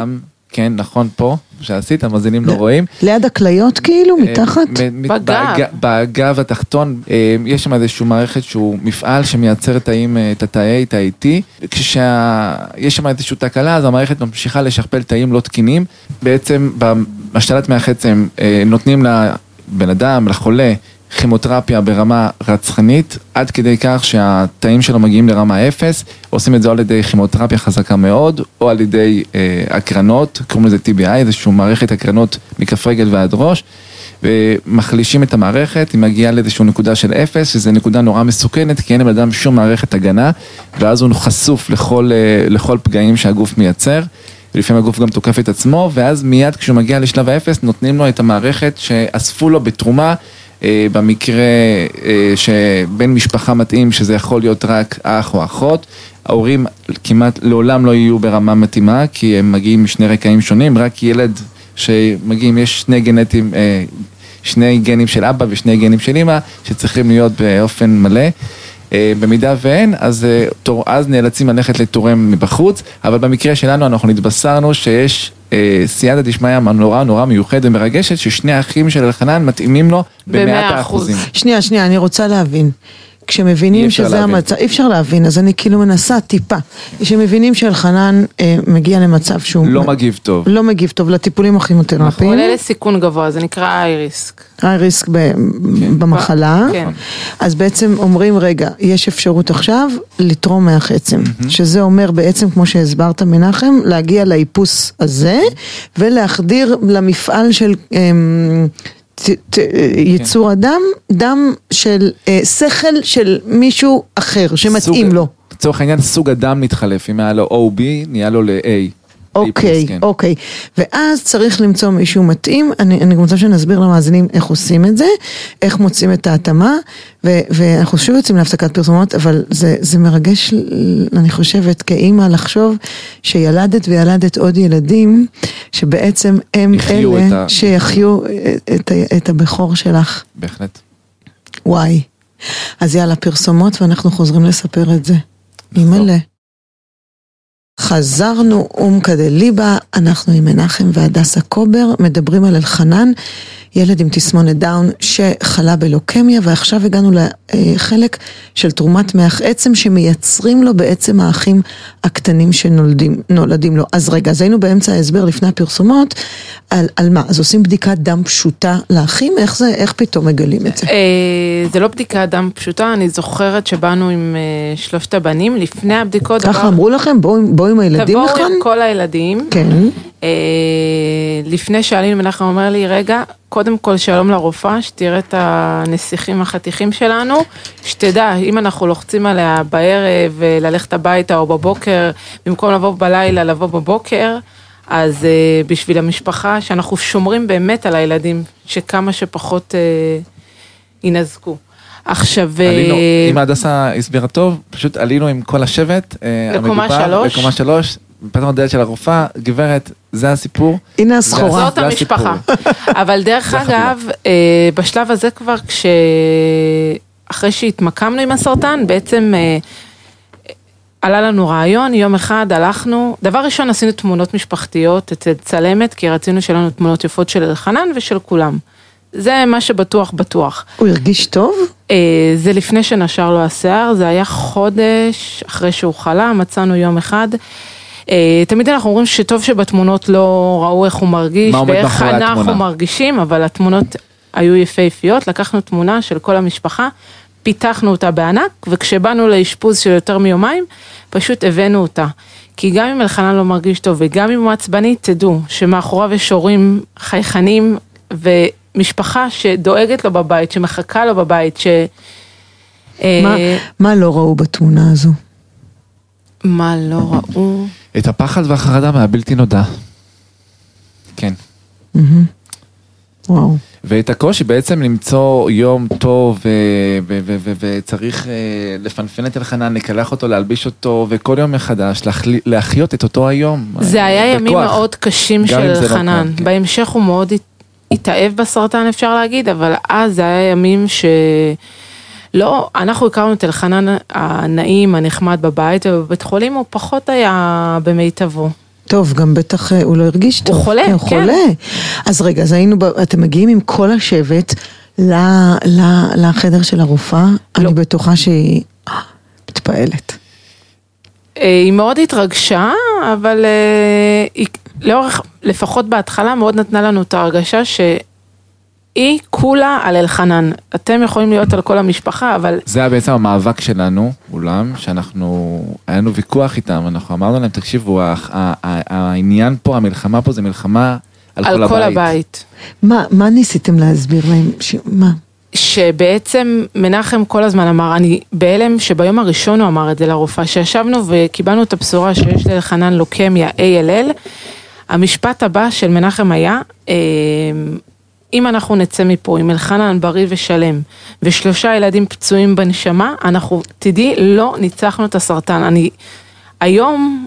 כן, נכון, פה, שעשית, המאזינים לא רואים. ליד הכליות כאילו, מתחת? אה, מ- מ- בגב. בג- בגב התחתון, אה, יש שם איזושהי מערכת שהוא מפעל שמייצר תאים, אה, את התאי, תאי T. כשיש שם איזושהי תקלה, אז המערכת ממשיכה לשכפל תאים לא תקינים. בעצם בהשתלת אה, נותנים לבן אדם, לחולה, כימותרפיה ברמה רצחנית, עד כדי כך שהתאים שלו מגיעים לרמה אפס, עושים את זה על ידי כימותרפיה חזקה מאוד, או על ידי אה, הקרנות, קוראים לזה TBI, איזושהי מערכת הקרנות מכף רגל ועד ראש, ומחלישים את המערכת, היא מגיעה לאיזושהי נקודה של אפס, שזו נקודה נורא מסוכנת, כי אין לבן אדם שום מערכת הגנה, ואז הוא חשוף לכל, אה, לכל פגעים שהגוף מייצר. ולפעמים הגוף גם תוקף את עצמו, ואז מיד כשהוא מגיע לשלב האפס נותנים לו את המערכת שאספו לו בתרומה, במקרה אה, שבן משפחה מתאים, שזה יכול להיות רק אח או אחות, ההורים כמעט לעולם לא יהיו ברמה מתאימה, כי הם מגיעים משני רקעים שונים, רק ילד שמגיעים, יש שני גנטים, אה, שני גנים של אבא ושני גנים של אמא, שצריכים להיות באופן מלא. אה, במידה ואין, אז, אה, אז נאלצים ללכת לתורם מבחוץ, אבל במקרה שלנו אנחנו נתבשרנו שיש אה, סייעתא דשמיא נורא נורא מיוחדת ומרגשת, ששני האחים של אלחנן מתאימים לו במאת האחוזים. שנייה, שנייה, אני רוצה להבין. כשמבינים שזה המצב, אי אפשר להבין, אז אני כאילו מנסה טיפה. כשמבינים שאלחנן אה, מגיע למצב שהוא... לא מגיב טוב. לא מגיב טוב לטיפולים הכימותרפיים. הוא עולה לסיכון גבוה, זה נקרא איי ריסק. איי ריסק במחלה. כן. אז בעצם אומרים, רגע, יש אפשרות עכשיו לתרום מח עצם. Mm-hmm. שזה אומר בעצם, כמו שהסברת מנחם, להגיע לאיפוס הזה, ולהחדיר למפעל של... אה, יצור הדם, דם של אה, שכל של מישהו אחר שמתאים לו. לצורך העניין סוג הדם מתחלף, אם היה לו OB נהיה לו ל-A. אוקיי, כן. אוקיי. ואז צריך למצוא מישהו מתאים, אני, אני רוצה שנסביר למאזינים איך עושים את זה, איך מוצאים את ההתאמה, ו, ואנחנו שוב יוצאים להפסקת פרסומות, אבל זה, זה מרגש, אני חושבת, כאימא לחשוב שילדת וילדת עוד ילדים, שבעצם הם אלה ה... שיחיו את, את הבכור שלך. בהחלט. וואי. אז יאללה, פרסומות ואנחנו חוזרים לספר את זה. אימא'לה. חזרנו אומקא דליבה, אנחנו עם מנחם והדסה קובר, מדברים על אלחנן, ילד עם תסמונת דאון שחלה בלוקמיה, ועכשיו הגענו לחלק של תרומת מח עצם שמייצרים לו בעצם האחים הקטנים שנולדים לו. אז רגע, אז היינו באמצע ההסבר לפני הפרסומות, על, על מה? אז עושים בדיקת דם פשוטה לאחים? איך זה, איך פתאום מגלים את זה? אה, זה לא בדיקת דם פשוטה, אני זוכרת שבאנו עם אה, שלושת הבנים, לפני הבדיקות. ככה אמרו לכם? בואו עם הילדים לכאן? תבואו עם כל הילדים. כן. אה, לפני שעלינו, מנחם אומר לי, רגע, קודם כל שלום לרופאה, שתראה את הנסיכים החתיכים שלנו, שתדע, אם אנחנו לוחצים עליה בערב, ללכת הביתה או בבוקר, במקום לבוא בלילה, לבוא בבוקר, אז uh, בשביל המשפחה, שאנחנו שומרים באמת על הילדים, שכמה שפחות uh, ינזקו. עכשיו... עלינו, uh, אם הדסה הסבירה טוב, פשוט עלינו עם כל השבט. לקומה שלוש. לקומה שלוש. פתחנו דלת של הרופאה, גברת, זה הסיפור. הנה הסחורה. זאת המשפחה. אבל דרך אגב, בשלב הזה כבר, כש... אחרי שהתמקמנו עם הסרטן, בעצם עלה לנו רעיון, יום אחד הלכנו, דבר ראשון עשינו תמונות משפחתיות אצל צלמת, כי רצינו שיהיה לנו תמונות יפות של אלחנן ושל כולם. זה מה שבטוח בטוח. הוא הרגיש טוב? אה, זה לפני שנשר לו השיער, זה היה חודש אחרי שהוא חלה, מצאנו יום אחד. אה, תמיד אנחנו אומרים שטוב שבתמונות לא ראו איך הוא מרגיש ואיך אנחנו התמונה. מרגישים, אבל התמונות היו יפהפיות, לקחנו תמונה של כל המשפחה, פיתחנו אותה בענק, וכשבאנו לאשפוז של יותר מיומיים, פשוט הבאנו אותה. כי גם אם אלחנן לא מרגיש טוב וגם אם הוא עצבני, תדעו שמאחוריו יש הורים חייכנים ומשפחה שדואגת לו בבית, שמחכה לו בבית, ש... מה, מה לא ראו בתמונה הזו? מה לא ראו? את הפחד והחרדה מהבלתי נודע. כן. Mm-hmm. וואו. ואת הקושי בעצם למצוא יום טוב וצריך אה, לפנפן את אלחנן, לקלח אותו, להלביש אותו, וכל יום מחדש להחיות את אותו היום. זה היה ימים מאוד קשים של לא אלחנן. כן. בהמשך הוא מאוד התאהב בסרטן אפשר להגיד, אבל אז זה היה ימים ש... לא, אנחנו הכרנו את אלחנן הנעים, הנחמד בבית, ובבית חולים הוא פחות היה במיטבו. טוב, גם בטח אה, הוא לא הרגיש טוב. הוא חולה, כן. הוא חולה. אז רגע, אז היינו, אתם מגיעים עם כל השבט ל, ל, לחדר של הרופאה, לא. אני בטוחה שהיא אה, מתפעלת. אה, היא מאוד התרגשה, אבל היא לאורך, לפחות בהתחלה, מאוד נתנה לנו את ההרגשה שהיא היא כולה על אלחנן. אתם יכולים להיות על כל המשפחה, אבל זה היה בעצם המאבק שלנו, אולם, שאנחנו, היה לנו ויכוח איתם, אנחנו אמרנו להם, תקשיבו, העניין פה, המלחמה פה זה מלחמה על, על כל, כל הבית. הבית. מה, מה ניסיתם להסביר להם? ש... מה? שבעצם מנחם כל הזמן אמר, אני בהלם שביום הראשון הוא אמר את זה לרופאה, שישבנו וקיבלנו את הבשורה שיש לאלחנן לוקמיה ALL, המשפט הבא של מנחם היה, אה, אם אנחנו נצא מפה עם אלחנן בריא ושלם ושלושה ילדים פצועים בנשמה, אנחנו, תדעי, לא ניצחנו את הסרטן. אני היום,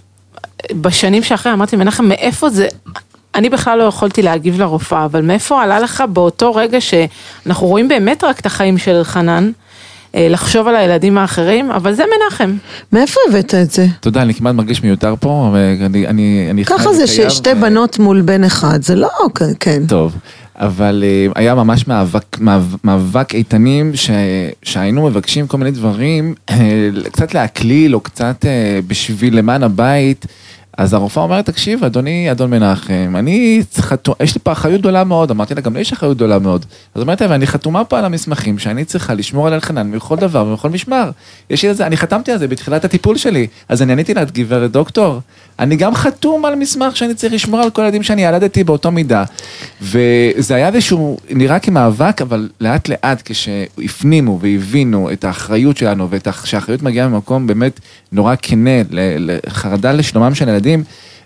בשנים שאחרי, אמרתי, מנחם, מאיפה זה... אני בכלל לא יכולתי להגיב לרופאה, אבל מאיפה עלה לך באותו רגע שאנחנו רואים באמת רק את החיים של אלחנן, אה, לחשוב על הילדים האחרים, אבל זה מנחם. מאיפה הבאת את זה? אתה יודע, אני כמעט מרגיש מיותר פה, ואני אני, אני ככה זה ששתי ו- בנות מול בן אחד, זה לא, כן, כן. טוב, אבל אה, היה ממש מאבק, מאבק, איתנים ש, שהיינו מבקשים כל מיני דברים, אה, קצת להקליל או קצת אה, בשביל למען הבית. אז הרופאה אומרת, תקשיב, אדוני, אדון מנחם, אני חתום, יש לי פה אחריות גדולה מאוד, אמרתי לה, גם לי יש אחריות גדולה מאוד. אז אומרת לה, ואני חתומה פה על המסמכים שאני צריכה לשמור על אלחנן מכל דבר ומכל משמר. יש לי על זה, אני חתמתי על זה בתחילת הטיפול שלי. אז אני עניתי לה, גברת דוקטור, אני גם חתום על מסמך שאני צריך לשמור על כל הילדים שאני ילדתי באותו מידה. וזה היה איזשהו, נראה כמאבק, אבל לאט לאט כשהפנימו והבינו את האחריות שלנו, ושהאחריות מגיעה ממקום באמת נורא כנה, לחרדה לשלומם של הילדים.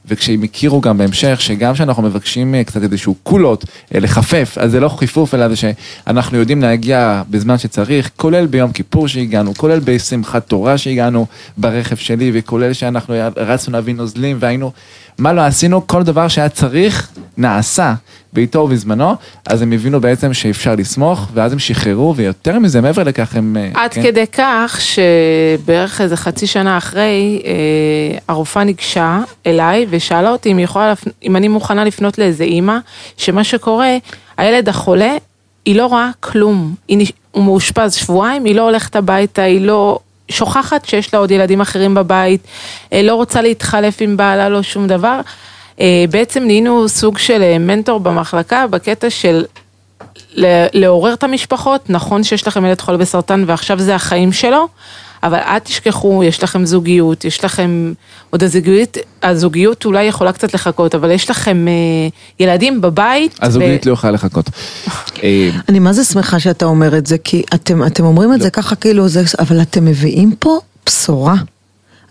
וכשהם הכירו גם בהמשך, שגם כשאנחנו מבקשים אה, קצת איזשהו קולות, אה, לחפף, אז זה לא חיפוף, אלא זה שאנחנו יודעים להגיע בזמן שצריך, כולל ביום כיפור שהגענו, כולל בשמחת תורה שהגענו ברכב שלי, וכולל שאנחנו רצנו להביא נוזלים והיינו, מה לא עשינו, כל דבר שהיה צריך, נעשה. בעיתו ובזמנו, אז הם הבינו בעצם שאפשר לסמוך, ואז הם שחררו, ויותר מזה, מעבר לכך הם... אה, עד כן. כדי כך שבערך איזה חצי שנה אחרי, אה, הרופאה ניגשה אליי ושאלה אותי אם, יכולה, אם אני מוכנה לפנות לאיזה אימא, שמה שקורה, הילד החולה, היא לא רואה כלום, היא, נש- הוא מאושפז שבועיים, היא לא הולכת הביתה, היא לא... שוכחת שיש לה עוד ילדים אחרים בבית, אה, לא רוצה להתחלף עם בעלה, לא שום דבר. אה, בעצם נהיינו סוג של אה, מנטור במחלקה בקטע של לעורר את המשפחות, נכון שיש לכם ילד חולה בסרטן ועכשיו זה החיים שלו, אבל אל תשכחו, יש לכם זוגיות, יש לכם, עוד הזוגיות, הזוגיות אולי יכולה קצת לחכות, אבל יש לכם אה, ילדים בבית. הזוגית לא יכולה לחכות. אה, אני מה זה שמחה שאתה אומר את זה, כי אתם, אתם אומרים את זה ככה כאילו, זה, אבל אתם מביאים פה בשורה.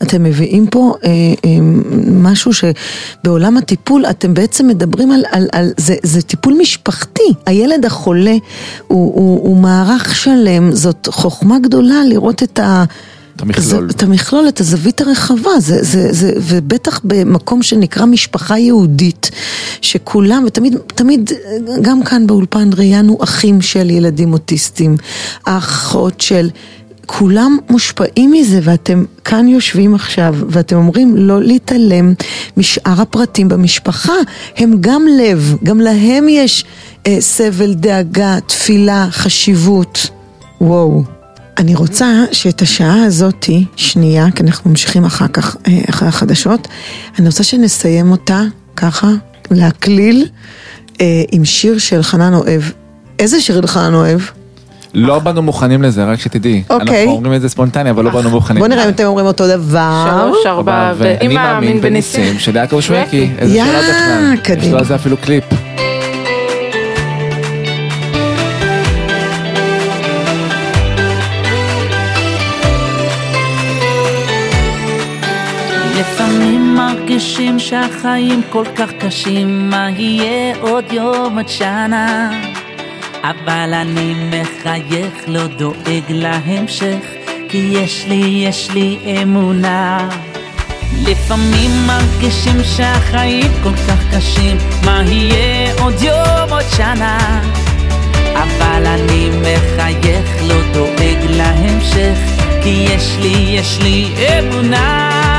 אתם מביאים פה אה, אה, משהו שבעולם הטיפול אתם בעצם מדברים על, על, על זה, זה טיפול משפחתי. הילד החולה הוא, הוא, הוא מערך שלם, זאת חוכמה גדולה לראות את ה... את המכלול. זה, את המכלול, את הזווית הרחבה, זה, זה, זה, ובטח במקום שנקרא משפחה יהודית, שכולם, ותמיד, תמיד, גם כאן באולפן ראיינו אחים של ילדים אוטיסטים, האחות של... כולם מושפעים מזה ואתם כאן יושבים עכשיו ואתם אומרים לא להתעלם משאר הפרטים במשפחה, הם גם לב, גם להם יש אה, סבל, דאגה, תפילה, חשיבות. וואו. אני רוצה שאת השעה הזאתי, שנייה, כי אנחנו ממשיכים אחר כך, אה, אחרי החדשות, אני רוצה שנסיים אותה ככה, להקליל, אה, עם שיר של חנן אוהב. איזה שיר חנן אוהב? לא באנו מוכנים לזה, רק שתדעי. אוקיי. אנחנו אומרים את זה ספונטני, אבל לא באנו מוכנים. בוא נראה אם אתם אומרים אותו דבר. שלוש, ארבע, ואני מאמין בניסים של יעקב שווקי. איזה יא, שאלה בכלל. יש קדימה. לו על זה אפילו קליפ. לפעמים מרגישים שהחיים כל כך קשים, מה יהיה עוד יום עד שנה? אבל אני מחייך, לא דואג להמשך, כי יש לי, יש לי אמונה. לפעמים מרגישים שהחיים כל כך קשים, מה יהיה עוד יום עוד שנה? אבל אני מחייך, לא דואג להמשך, כי יש לי, יש לי אמונה.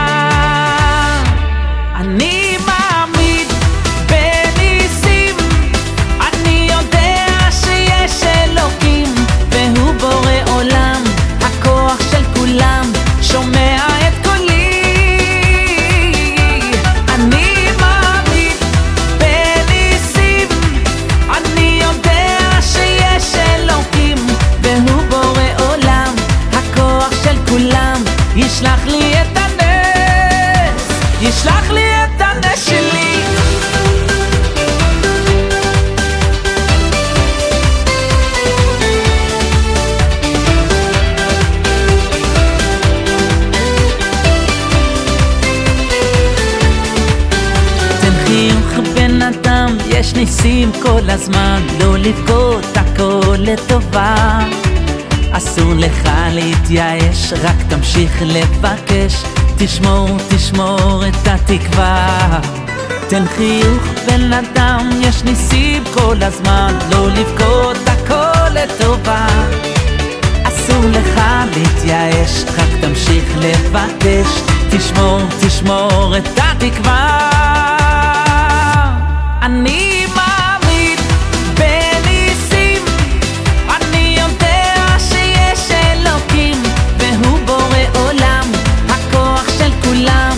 ניסים כל הזמן, לא לבכות הכל לטובה. אסור לך להתייאש, רק תמשיך לבקש, תשמור, תשמור את התקווה. תן חיוך בן אדם, יש ניסים כל הזמן, לא לבכות הכל לטובה. אסור לך להתייאש, רק תמשיך לבקש, תשמור, תשמור את התקווה. אני של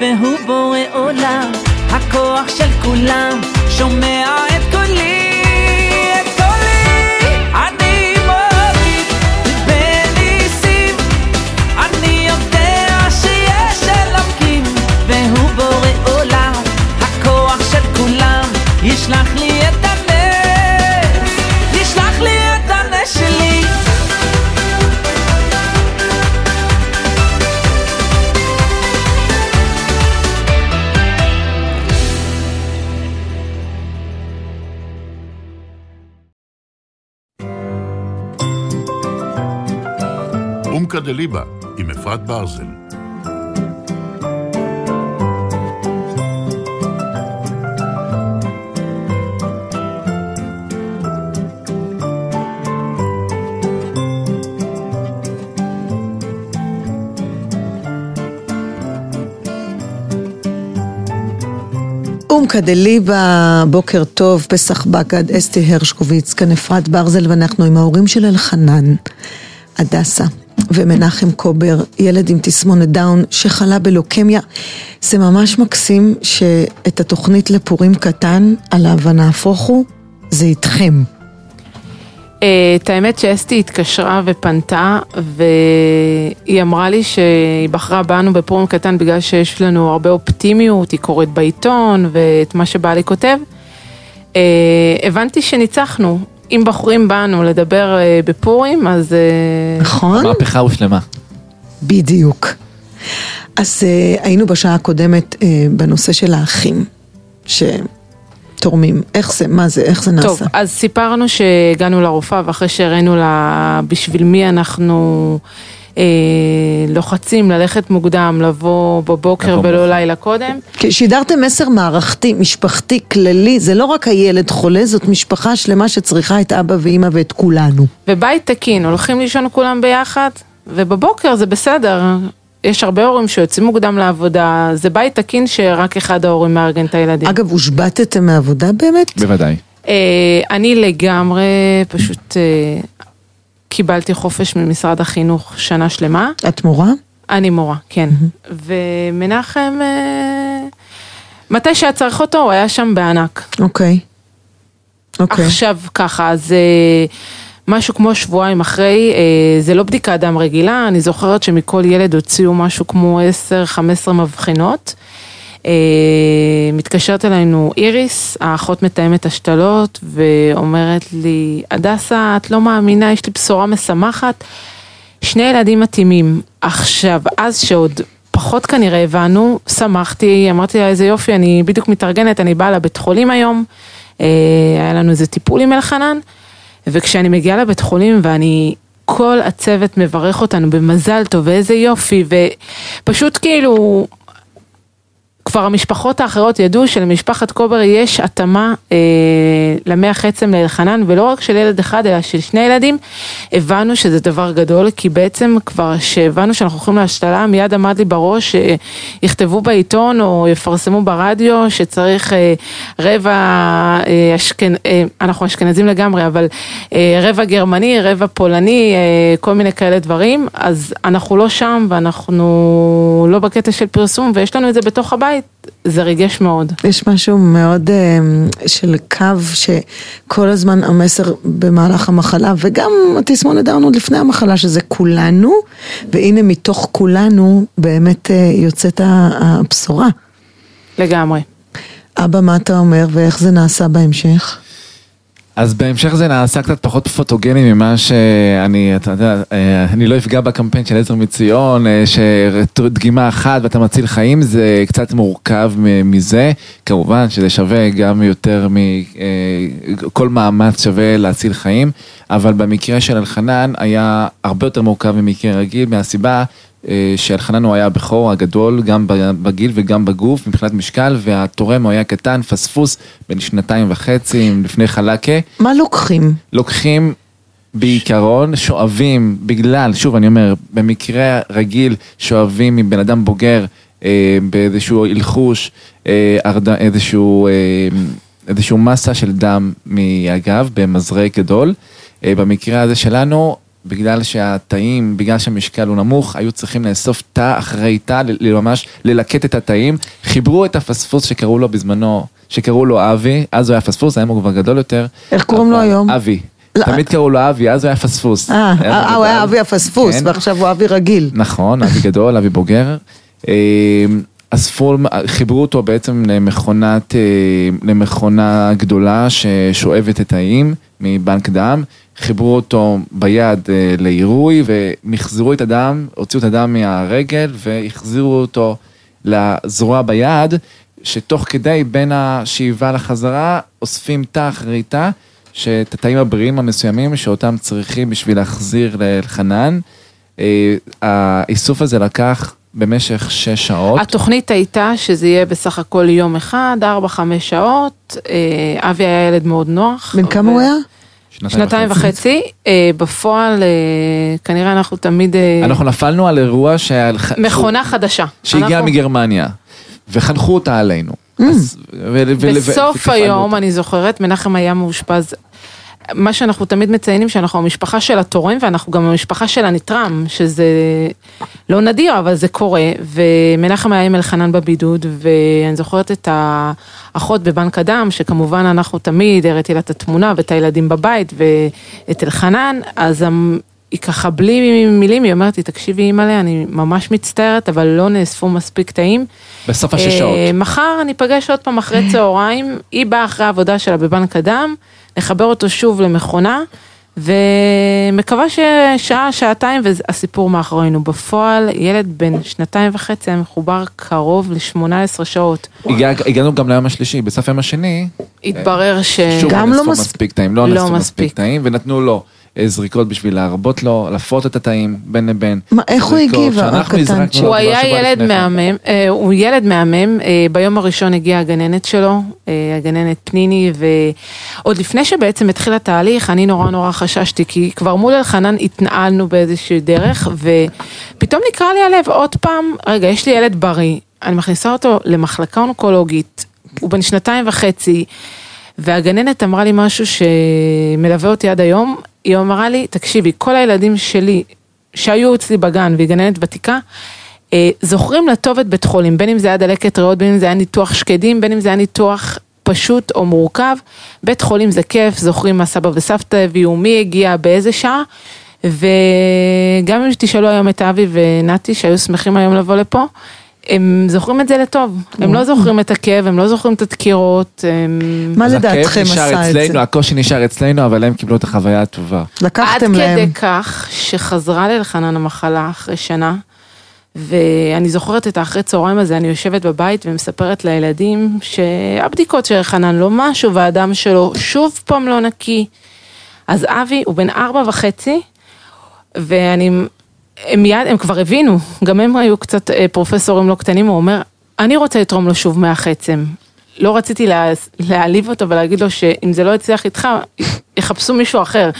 והוא בורא עולם, הכוח של כולם, שומע אומקה דליבה עם אפרת ברזל. אומקה דליבה, בוקר טוב, פסח בגד, אסתי הרשקוביץ, כאן אפרת ברזל, ואנחנו עם ההורים של אלחנן, הדסה ומנחם קובר, ילד עם תסמונת דאון שחלה בלוקמיה. זה ממש מקסים שאת התוכנית לפורים קטן, עליו הנהפוך הוא, זה איתכם. אה, את האמת שאסתי התקשרה ופנתה, והיא אמרה לי שהיא בחרה בנו בפורים קטן בגלל שיש לנו הרבה אופטימיות, היא קוראת בעיתון ואת מה שבעלי כותב. אה, הבנתי שניצחנו. אם בוחרים בנו לדבר אה, בפורים, אז... אה, נכון? המהפכה הושלמה. בדיוק. אז uh, היינו בשעה הקודמת בנושא של האחים שתורמים. איך זה, מה זה, איך זה נעשה? טוב, אז סיפרנו שהגענו לרופאה ואחרי שהראינו לה בשביל מי אנחנו אה, לוחצים ללכת מוקדם, לבוא בבוקר ולא. לילה קודם. כי שידרתם מסר מערכתי, משפחתי, כללי, זה לא רק הילד חולה, זאת משפחה שלמה שצריכה את אבא ואימא ואת כולנו. ובית תקין, הולכים לישון כולם ביחד, ובבוקר זה בסדר. יש הרבה הורים שיוצאים מוקדם לעבודה, זה בית תקין שרק אחד ההורים מארגן את הילדים. אגב, הושבתתם מעבודה באמת? בוודאי. אה, אני לגמרי פשוט אה, קיבלתי חופש ממשרד החינוך שנה שלמה. את מורה? אני מורה, כן. ומנחם, אה, מתי שהיה צריך אותו, הוא היה שם בענק. אוקיי. אוקיי. עכשיו ככה, אז אה, משהו כמו שבועיים אחרי, אה, זה לא בדיקת דם רגילה, אני זוכרת שמכל ילד הוציאו משהו כמו 10-15 מבחינות. אה, מתקשרת אלינו איריס, האחות מתאמת השתלות, ואומרת לי, הדסה, את לא מאמינה, יש לי בשורה משמחת, שני ילדים מתאימים. עכשיו, אז שעוד פחות כנראה הבנו, שמחתי, אמרתי לה איזה יופי, אני בדיוק מתארגנת, אני באה לבית חולים היום, אה, היה לנו איזה טיפול עם אלחנן, וכשאני מגיעה לבית חולים ואני, כל הצוות מברך אותנו במזל טוב, ואיזה יופי, ופשוט כאילו, כבר המשפחות האחרות ידעו שלמשפחת קובר יש התאמה אה, למח עצם לאלחנן, ולא רק של ילד אחד, אלא של שני ילדים. הבנו שזה דבר גדול, כי בעצם כבר שהבנו שאנחנו הולכים להשתלה, מיד עמד לי בראש שיכתבו בעיתון או יפרסמו ברדיו שצריך אה, רבע, אה, אשכנ... אה, אנחנו אשכנזים לגמרי, אבל אה, רבע גרמני, רבע פולני, אה, כל מיני כאלה דברים, אז אנחנו לא שם ואנחנו לא בקטע של פרסום, ויש לנו את זה בתוך הבית. זה ריגש מאוד. יש משהו מאוד uh, של קו שכל הזמן המסר במהלך המחלה וגם התסמונת דאון עוד לפני המחלה שזה כולנו והנה מתוך כולנו באמת uh, יוצאת הבשורה. לגמרי. אבא מה אתה אומר ואיך זה נעשה בהמשך? אז בהמשך זה נעשה קצת פחות פוטוגני ממה שאני, אתה יודע, אה, אני לא אפגע בקמפיין של עזר מציון, אה, שדגימה אחת ואתה מציל חיים, זה קצת מורכב מזה. כמובן שזה שווה גם יותר מכל אה, מאמץ שווה להציל חיים, אבל במקרה של אלחנן היה הרבה יותר מורכב ממקרה רגיל, מהסיבה שאלחנן הוא היה הבכור הגדול, גם בגיל וגם בגוף, מבחינת משקל, והתורם הוא היה קטן, פספוס, בן שנתיים וחצי, לפני חלקה. מה לוקחים? לוקחים בעיקרון, שואבים, בגלל, שוב אני אומר, במקרה רגיל שואבים מבן אדם בוגר אה, באיזשהו הלחוש, אה, איזשהו, אה, איזשהו מסה של דם מהגב במזרק גדול. אה, במקרה הזה שלנו, בגלל שהתאים, בגלל שהמשקל הוא נמוך, היו צריכים לאסוף תא אחרי תא, ממש ללקט את התאים. חיברו את הפספוס שקראו לו בזמנו, שקראו לו אבי, אז הוא היה פספוס, היום הוא כבר גדול יותר. איך קוראים לו היום? אבי. לא. תמיד קראו לו אבי, אז הוא היה פספוס. אה, אה הוא היה אבי הפספוס, כן. ועכשיו הוא אבי רגיל. נכון, אבי גדול, אבי בוגר. אה, אספו, חיברו אותו בעצם למכונת, אה, למכונה גדולה ששואבת את האיים מבנק דם, חיברו אותו ביד אה, לעירוי ומחזרו את הדם, הוציאו את הדם מהרגל והחזירו אותו לזרוע ביד, שתוך כדי בין השאיבה לחזרה אוספים תא אחרי תא, שאת התאים הבריאים המסוימים שאותם צריכים בשביל להחזיר לאלחנן. אה, האיסוף הזה לקח במשך שש שעות. התוכנית הייתה שזה יהיה בסך הכל יום אחד, ארבע, חמש שעות. אה, אבי היה ילד מאוד נוח. בן כמה הוא היה? שנתיים וחצי. אה, בפועל, אה, כנראה אנחנו תמיד... אנחנו נפלנו על אירוע שהיה... מכונה חדשה. שהגיעה מגרמניה, וחנכו אותה עלינו. Mm. בסוף היום, אני זוכרת, מנחם היה מאושפז מה שאנחנו תמיד מציינים שאנחנו המשפחה של התורם ואנחנו גם המשפחה של הנתרם, שזה לא נדיר אבל זה קורה, ומנחם היה עם אלחנן בבידוד ואני זוכרת את האחות בבנק הדם, שכמובן אנחנו תמיד הראיתי לה את התמונה ואת הילדים בבית ואת אלחנן, אז היא ככה בלי מילים, היא אומרת לי, תקשיבי אימא'לה, אני ממש מצטערת, אבל לא נאספו מספיק תאים. בסוף השש שעות. אה, מחר אני אפגש עוד פעם אחרי צהריים, היא באה אחרי העבודה שלה בבנק הדם. לחבר אותו שוב למכונה, ומקווה ששעה, שעתיים, והסיפור מאחורינו. בפועל, ילד בן שנתיים וחצי היה מחובר קרוב ל-18 שעות. הגע, הגענו גם ליום השלישי, בסוף היום השני. התברר ש... שוב, גם לא מספיק טעים, לא, לא מספיק. מספיק טעים, ונתנו לו. זריקות בשביל להרבות לו, לפות את התאים בין לבין. מה, איך הוא הגיב, הקטן? הוא היה ילד מהמם, אה, הוא ילד מהמם, אה, ביום הראשון הגיעה הגננת שלו, אה, הגננת פניני, ועוד לפני שבעצם התחיל התהליך, אני נורא נורא חששתי, כי כבר מול אלחנן התנהלנו באיזושהי דרך, ופתאום נקרא לי הלב עוד פעם, רגע, יש לי ילד בריא, אני מכניסה אותו למחלקה אונקולוגית, הוא בן שנתיים וחצי. והגננת אמרה לי משהו שמלווה אותי עד היום, היא אמרה לי, תקשיבי, כל הילדים שלי שהיו אצלי בגן והיא גננת ותיקה, אה, זוכרים לטוב את בית חולים, בין אם זה היה דלקת ריאות, בין אם זה היה ניתוח שקדים, בין אם זה היה ניתוח פשוט או מורכב. בית חולים זה כיף, זוכרים מה סבא וסבתא הביאו, מי הגיע, באיזה שעה. וגם אם תשאלו היום את אבי ונתי שהיו שמחים היום לבוא לפה, הם זוכרים את זה לטוב, הם לא זוכרים את הכאב, הם לא זוכרים את הדקירות. מה לדעתכם עשה את זה? הקושי נשאר אצלנו, אבל הם קיבלו את החוויה הטובה. לקחתם להם. עד כדי כך שחזרה לאלחנן המחלה אחרי שנה, ואני זוכרת את האחרי צהריים הזה, אני יושבת בבית ומספרת לילדים שהבדיקות של חנן לא משהו, והדם שלו שוב פעם לא נקי. אז אבי הוא בן ארבע וחצי, ואני, הם מיד, הם כבר הבינו, גם הם היו קצת אה, פרופסורים לא קטנים, הוא אומר, אני רוצה לתרום לו שוב מח עצם. לא רציתי לה, להעליב אותו ולהגיד לו שאם זה לא יצליח איתך, יחפשו מישהו אחר.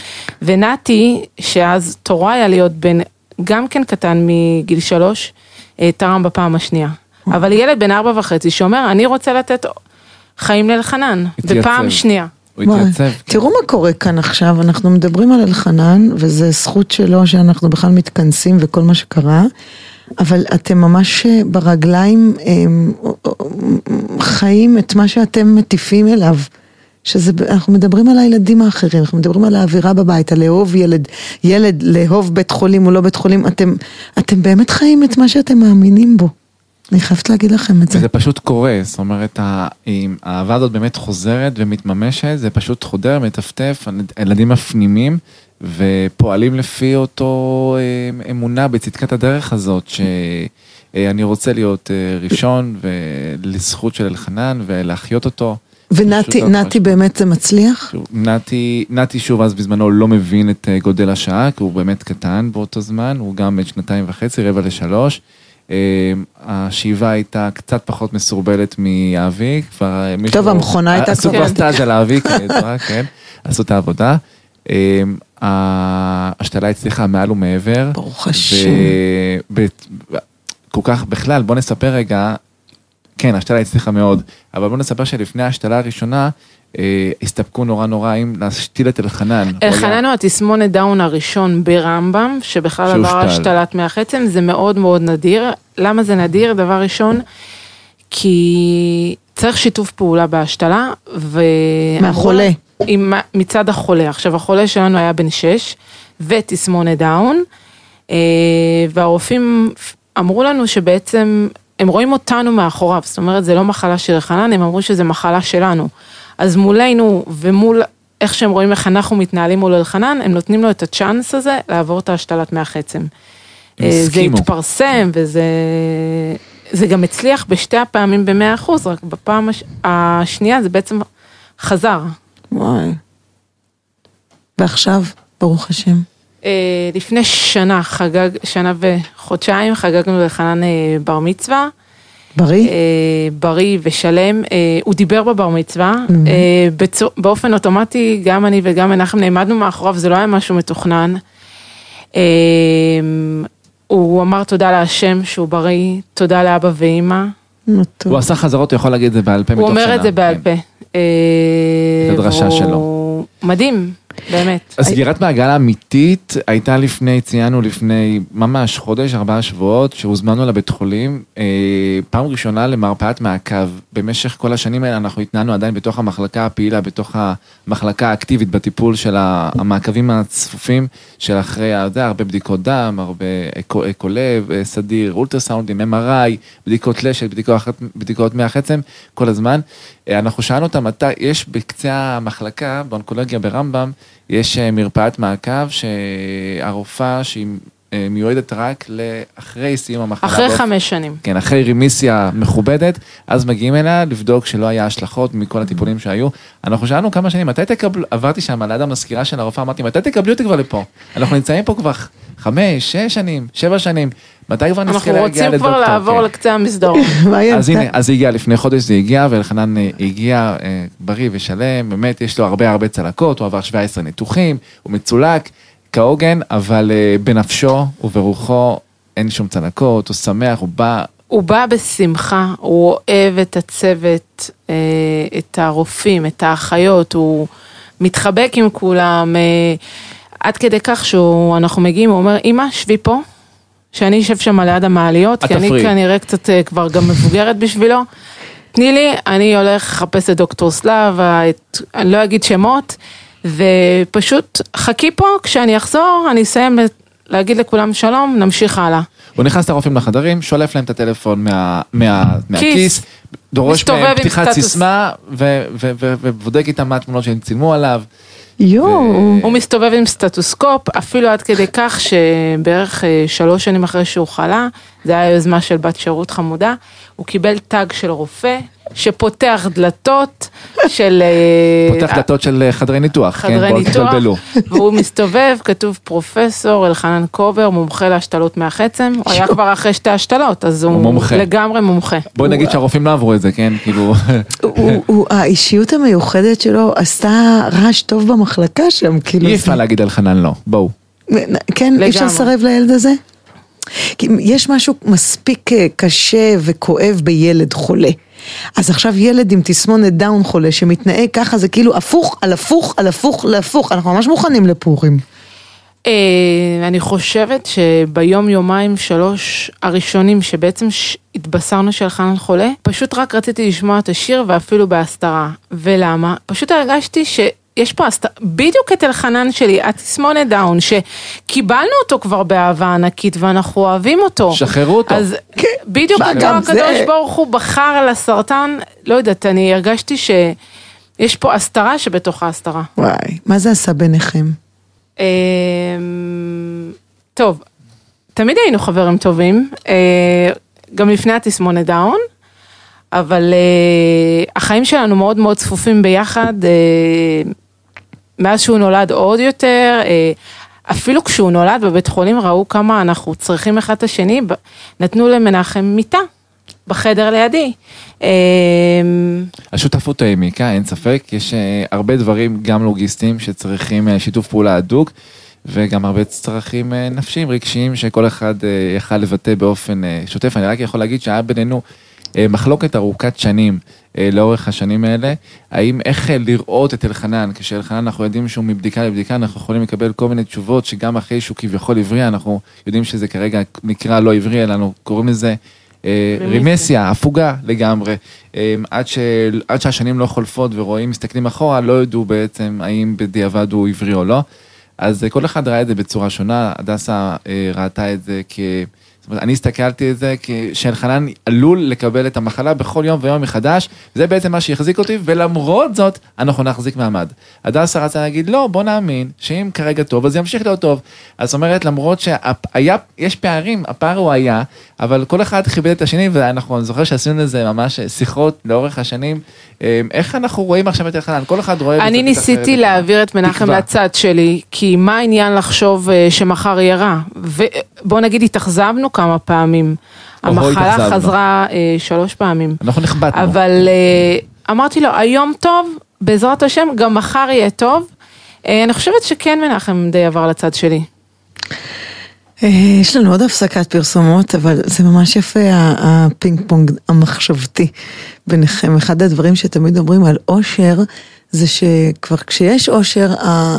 ונתי, שאז תורה היה להיות בן גם כן קטן מגיל שלוש, אה, תרם בפעם השנייה. אבל ילד בן ארבע וחצי שאומר, אני רוצה לתת חיים לאלחנן. בפעם שנייה. תראו מה קורה כאן עכשיו, אנחנו מדברים על אלחנן, וזו זכות שלו שאנחנו בכלל מתכנסים וכל מה שקרה, אבל אתם ממש אה, ברגליים הם, חיים את מה שאתם מטיפים אליו. שזה, אנחנו מדברים על הילדים האחרים, אנחנו מדברים על האווירה בבית, על לאהוב ילד, ילד, לאהוב בית חולים או לא בית חולים, אתם, אתם באמת חיים את מה שאתם מאמינים בו. אני חייבת להגיד לכם את זה. וזה פשוט קורה, זאת אומרת, האהבה הזאת באמת חוזרת ומתממשת, זה פשוט חודר, מטפטף, הילדים מפנימים ופועלים לפי אותו אה, אמונה בצדקת הדרך הזאת, שאני רוצה להיות אה, ראשון ולזכות של אלחנן ולהחיות אותו. ונתי לא נתי באמת זה מצליח? נתי, נתי שוב אז בזמנו לא מבין את אה, גודל השעה, כי הוא באמת קטן באותו זמן, הוא גם בן שנתיים וחצי, רבע לשלוש. אה, השאיבה הייתה קצת פחות מסורבלת מאבי, כבר אה, מישהו... טוב, המכונה הייתה עשו כבר- כבר סטאז' על האבי, כן, עשו את העבודה. אה, ההשתלה הצליחה מעל ומעבר. ברוך השם. כל כך, בכלל, בוא נספר רגע, כן, ההשתלה הצליחה מאוד, אבל בוא נספר שלפני ההשתלה הראשונה, אה, הסתפקו נורא נורא עם להשתיל את אלחנן. אלחנן הוא התסמונת דאון הראשון ברמב"ם, שבכלל עבר. השתלת מח עצם, זה מאוד מאוד נדיר. למה זה נדיר? דבר ראשון, כי צריך שיתוף פעולה בהשתלה, ו... מהחולה. עם, מצד החולה. עכשיו, החולה שלנו היה בן 6, ותסמונת דאון, אה, והרופאים אמרו לנו שבעצם, הם רואים אותנו מאחוריו, זאת אומרת, זה לא מחלה של אלחנן, הם אמרו שזה מחלה שלנו. אז מולנו ומול איך שהם רואים איך אנחנו מתנהלים מול אלחנן, הם נותנים לו את הצ'אנס הזה לעבור את ההשתלת מח עצם. אה, זה הסכימו. התפרסם וזה זה גם הצליח בשתי הפעמים במאה אחוז, רק בפעם הש... השנייה זה בעצם חזר. וואי. ועכשיו, ברוך השם. אה, לפני שנה חגג, שנה וחודשיים חגגנו לחנן אה, בר מצווה. בריא? אה, בריא ושלם, אה, הוא דיבר בבר מצווה, Mm-hmm. אה, בצו- באופן אוטומטי גם אני וגם מנחם נעמדנו מאחוריו, זה לא היה משהו מתוכנן. אה, הוא אמר תודה להשם שהוא בריא, תודה לאבא ואימא, נו, טוב. הוא עשה חזרות, הוא יכול להגיד את זה בעל פה הוא מתוך אומר שינה, את זה בעל כן. פה. אה, את הדרשה והוא שלו. מדהים, באמת. הסגירת מעגל האמיתית הייתה לפני, ציינו לפני ממש חודש, ארבעה שבועות, שהוזמנו לבית חולים, אה, פעם ראשונה למרפאת מעקב. במשך כל השנים האלה אנחנו התנהלנו עדיין בתוך המחלקה הפעילה, בתוך המחלקה האקטיבית בטיפול של המעקבים הצפופים, של אחרי, אתה הרבה בדיקות דם, הרבה אקו, לב, אה, סדיר, אולטרסאונדים, MRI, בדיקות לשת, בדיקות, בדיקות מח עצם, כל הזמן. אנחנו שאלנו אותם מתי, יש בקצה המחלקה, באונקולוגיה ברמב"ם, יש אה, מרפאת מעקב שהרופאה שהיא אה, מיועדת רק לאחרי סיום המחלה. אחרי באופן- חמש שנים. כן, אחרי רמיסיה מכובדת, אז מגיעים אליה לבדוק שלא היה השלכות מכל הטיפולים שהיו. אנחנו שאלנו כמה שנים, מתי תקבלו, עברתי שם ליד המזכירה של הרופאה, אמרתי, מתי תקבלו אותי כבר לפה? אנחנו נמצאים פה כבר חמש, שש שנים, שבע שנים, מתי כבר נזכה אנחנו להגיע רוצים לדוקטור? כבר לעבור כן. לקצה המסדרון. היא אז? הנה, אז זה הגיע לפני חודש, זה הגיע, ואלחנן אה, הגיע אה, בריא ושלם, באמת יש לו הרבה הרבה צלקות, הוא עבר 17 ניתוחים, הוא מצולק כהוגן, אבל אה, בנפשו וברוחו אין שום צלקות, הוא שמח, הוא בא, הוא בא בשמחה, הוא אוהב את הצוות, את הרופאים, את האחיות, הוא מתחבק עם כולם, עד כדי כך שאנחנו מגיעים, הוא אומר, אמא, שבי פה, שאני אשב שם ליד המעליות, כי אני תפריעי." כנראה קצת אה, כבר גם מבוגרת בשבילו. תני לי, אני הולך לחפש את דוקטור סלאבה, את, אני לא אגיד שמות, ופשוט חכי פה, כשאני אחזור, אני אסיים להגיד לכולם שלום, נמשיך הלאה. הוא נכנס לרופאים לחדרים, שולף להם את הטלפון מה, מה, מהכיס, דורש מהם פתיחת. סיסמה, ובודק איתם מה התמונות שהם צילמו עליו. יואו. הוא מסתובב עם סטטוסקופ, אפילו עד כדי כך שבערך אה, שלוש שנים אחרי שהוא חלה, זה היה יוזמה של בת שירות חמודה, הוא קיבל תג של רופא, שפותח דלתות של... אה, פותח דלתות של אה, חדרי ניתוח, כן, חדרי בואו ניתוח, תתבלבלו. והוא מסתובב, כתוב פרופסור אלחנן קובר, מומחה להשתלות מהחצם, הוא היה כבר אחרי שתי השתלות, אז הוא, הוא מומחה. לגמרי מומחה. בואי נגיד שהרופאים לא עברו את זה, כן, כאילו, הוא- הוא- האישיות המיוחדת שלו עשתה רעש טוב במחלקה שם, כאילו. אי אפשר להגיד לאלחנן לא, בואו. כן, אי אפשר. לסרב לילד הזה? כי יש משהו מספיק אה, קשה וכואב בילד חולה. אז עכשיו ילד עם תסמונת דאון חולה שמתנהג ככה, זה כאילו הפוך על הפוך על הפוך להפוך, אנחנו ממש מוכנים לפורים. אה, אני חושבת שביום, יומיים, שלוש הראשונים שבעצם ש- התבשרנו שאלחנן חולה, פשוט רק רציתי לשמוע את השיר ואפילו בהסתרה. ולמה? פשוט הרגשתי שיש פה הסתרה, בדיוק את אלחנן שלי, התסמונת דאון, שקיבלנו אותו כבר באהבה ענקית ואנחנו אוהבים אותו. שחררו אותו. אז בדיוק מה, אותו הקדוש זה- ברוך הוא בחר על הסרטן, לא יודעת, אני הרגשתי שיש פה הסתרה שבתוך ההסתרה. וואי, מה זה עשה ביניכם? אמ, טוב, תמיד היינו חברים טובים, אה, גם לפני התסמונת דאון, אבל אה, החיים שלנו מאוד מאוד צפופים ביחד, אה, מאז שהוא נולד עוד יותר, אה, אפילו כשהוא נולד בבית חולים ראו כמה אנחנו צריכים אחד את השני, נתנו למנחם מיטה בחדר לידי. אה, השותפות העמיקה, אין ספק, יש אה, הרבה דברים גם לוגיסטיים שצריכים שיתוף פעולה הדוק, וגם הרבה צרכים נפשיים, רגשיים, שכל אחד יכל לבטא באופן שוטף. אני רק יכול להגיד שהיה בינינו מחלוקת ארוכת שנים אה, לאורך השנים האלה, האם איך אה, לראות את אלחנן, כשאלחנן אנחנו יודעים שהוא מבדיקה לבדיקה, אנחנו יכולים לקבל כל מיני תשובות שגם אחרי שהוא כביכול עברי, אנחנו יודעים שזה כרגע נקרא לא עברי, אלא אנחנו קוראים לזה אה. רמיסיה, הפוגה לגמרי. אה, עד, ש... עד שהשנים לא חולפות ורואים, מסתכלים אחורה, לא ידעו בעצם האם בדיעבד הוא עברי או לא. אז אה, כל אחד ראה את זה בצורה שונה, הדסה אה, ראתה את זה כ... זאת אומרת, אני הסתכלתי על זה שאלחנן עלול לקבל את המחלה בכל יום ויום מחדש, זה בעצם מה שהחזיק אותי, ולמרות זאת, אנחנו נחזיק מעמד. הדסה רצה להגיד, לא, בוא נאמין, שאם כרגע טוב, אז ימשיך להיות טוב. אז זאת אומרת, למרות שהיה, יש פערים, הפער הוא היה, אבל כל אחד כיבד את השני, ואנחנו, אני זוכר שעשינו לזה ממש שיחות לאורך השנים, אה, איך אנחנו רואים עכשיו את אלחנן, כל אחד רואה... אני ניסיתי להעביר את מנחם. לצד שלי, כי מה העניין לחשוב אה, שמחר יהיה רע? ובוא נגיד התאכזבנו כמה פעמים. אוהו, המחלה התאכזבנו. חזרה אה, שלוש פעמים. אנחנו נכבדנו. אבל אה, אמרתי לו, היום טוב, בעזרת השם, גם מחר יהיה טוב. אה, אני חושבת שכן מנחם די עבר לצד שלי. אה, יש לנו עוד הפסקת פרסומות, אבל זה ממש יפה ה- הפינג פונג המחשבתי ביניכם. אחד הדברים שתמיד אומרים על אושר, זה שכבר כשיש אושר,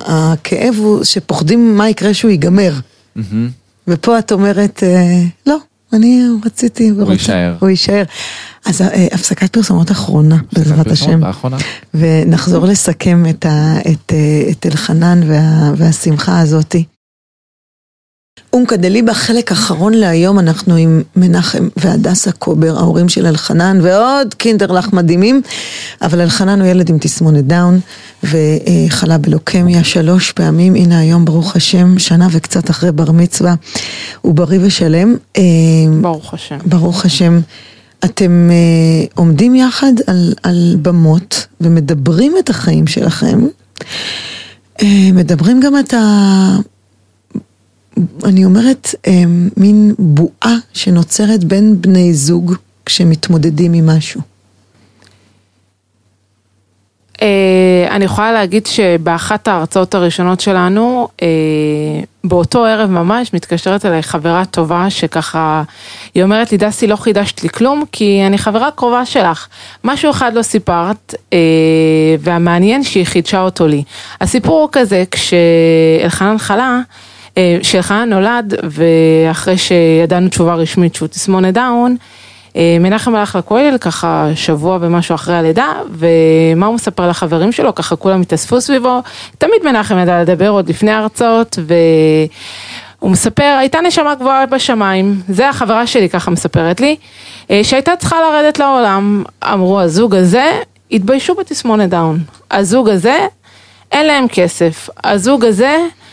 הכאב הוא שפוחדים מה יקרה שהוא ייגמר. מהמם. ופה את אומרת, אה, לא, אני רציתי ורוצה. יישאר. הוא יישאר. אז אה, הפסקת פרסומות אחרונה, בעזרת השם. ונחזור לסכם את, אה, אלחנן וה, והשמחה הזאתי. אומקה דליבה, חלק אחרון להיום, אנחנו עם מנחם והדסה קובר, ההורים של אלחנן, ועוד קינדרלך מדהימים, אבל אלחנן הוא ילד עם תסמונת דאון, וחלה בלוקמיה שלוש פעמים, הנה היום ברוך השם, שנה וקצת אחרי בר מצווה, הוא בריא ושלם. אה, ברוך השם. ברוך השם. אתם אה, עומדים יחד על, על במות ומדברים את החיים שלכם. אה, מדברים גם את ה... אני אומרת, אה, מין בועה שנוצרת בין בני זוג כשמתמודדים עם משהו. אה, אני יכולה להגיד שבאחת ההרצאות הראשונות שלנו, אה, באותו ערב ממש, מתקשרת אליי חברה טובה שככה, היא אומרת לי, דסי, לא חידשת לי כלום, כי אני חברה קרובה שלך. משהו אחד לא סיפרת, אה, והמעניין שהיא חידשה אותו לי. הסיפור הוא כזה, כשאלחנן חלה, אה, שאלחנן נולד, ואחרי שידענו תשובה רשמית שהוא תסמונת דאון, אה, מנחם הלך לכולל ככה שבוע ומשהו אחרי הלידה, ומה הוא מספר לחברים שלו, ככה כולם התאספו סביבו, תמיד מנחם ידע לדבר עוד לפני ההרצאות, והוא מספר, הייתה נשמה גבוהה בשמיים, זה החברה שלי ככה מספרת לי, אה, שהייתה צריכה לרדת לעולם, אמרו הזוג הזה, התביישו בתסמונת דאון, הזוג הזה, אין להם כסף. הזוג הזה, אה,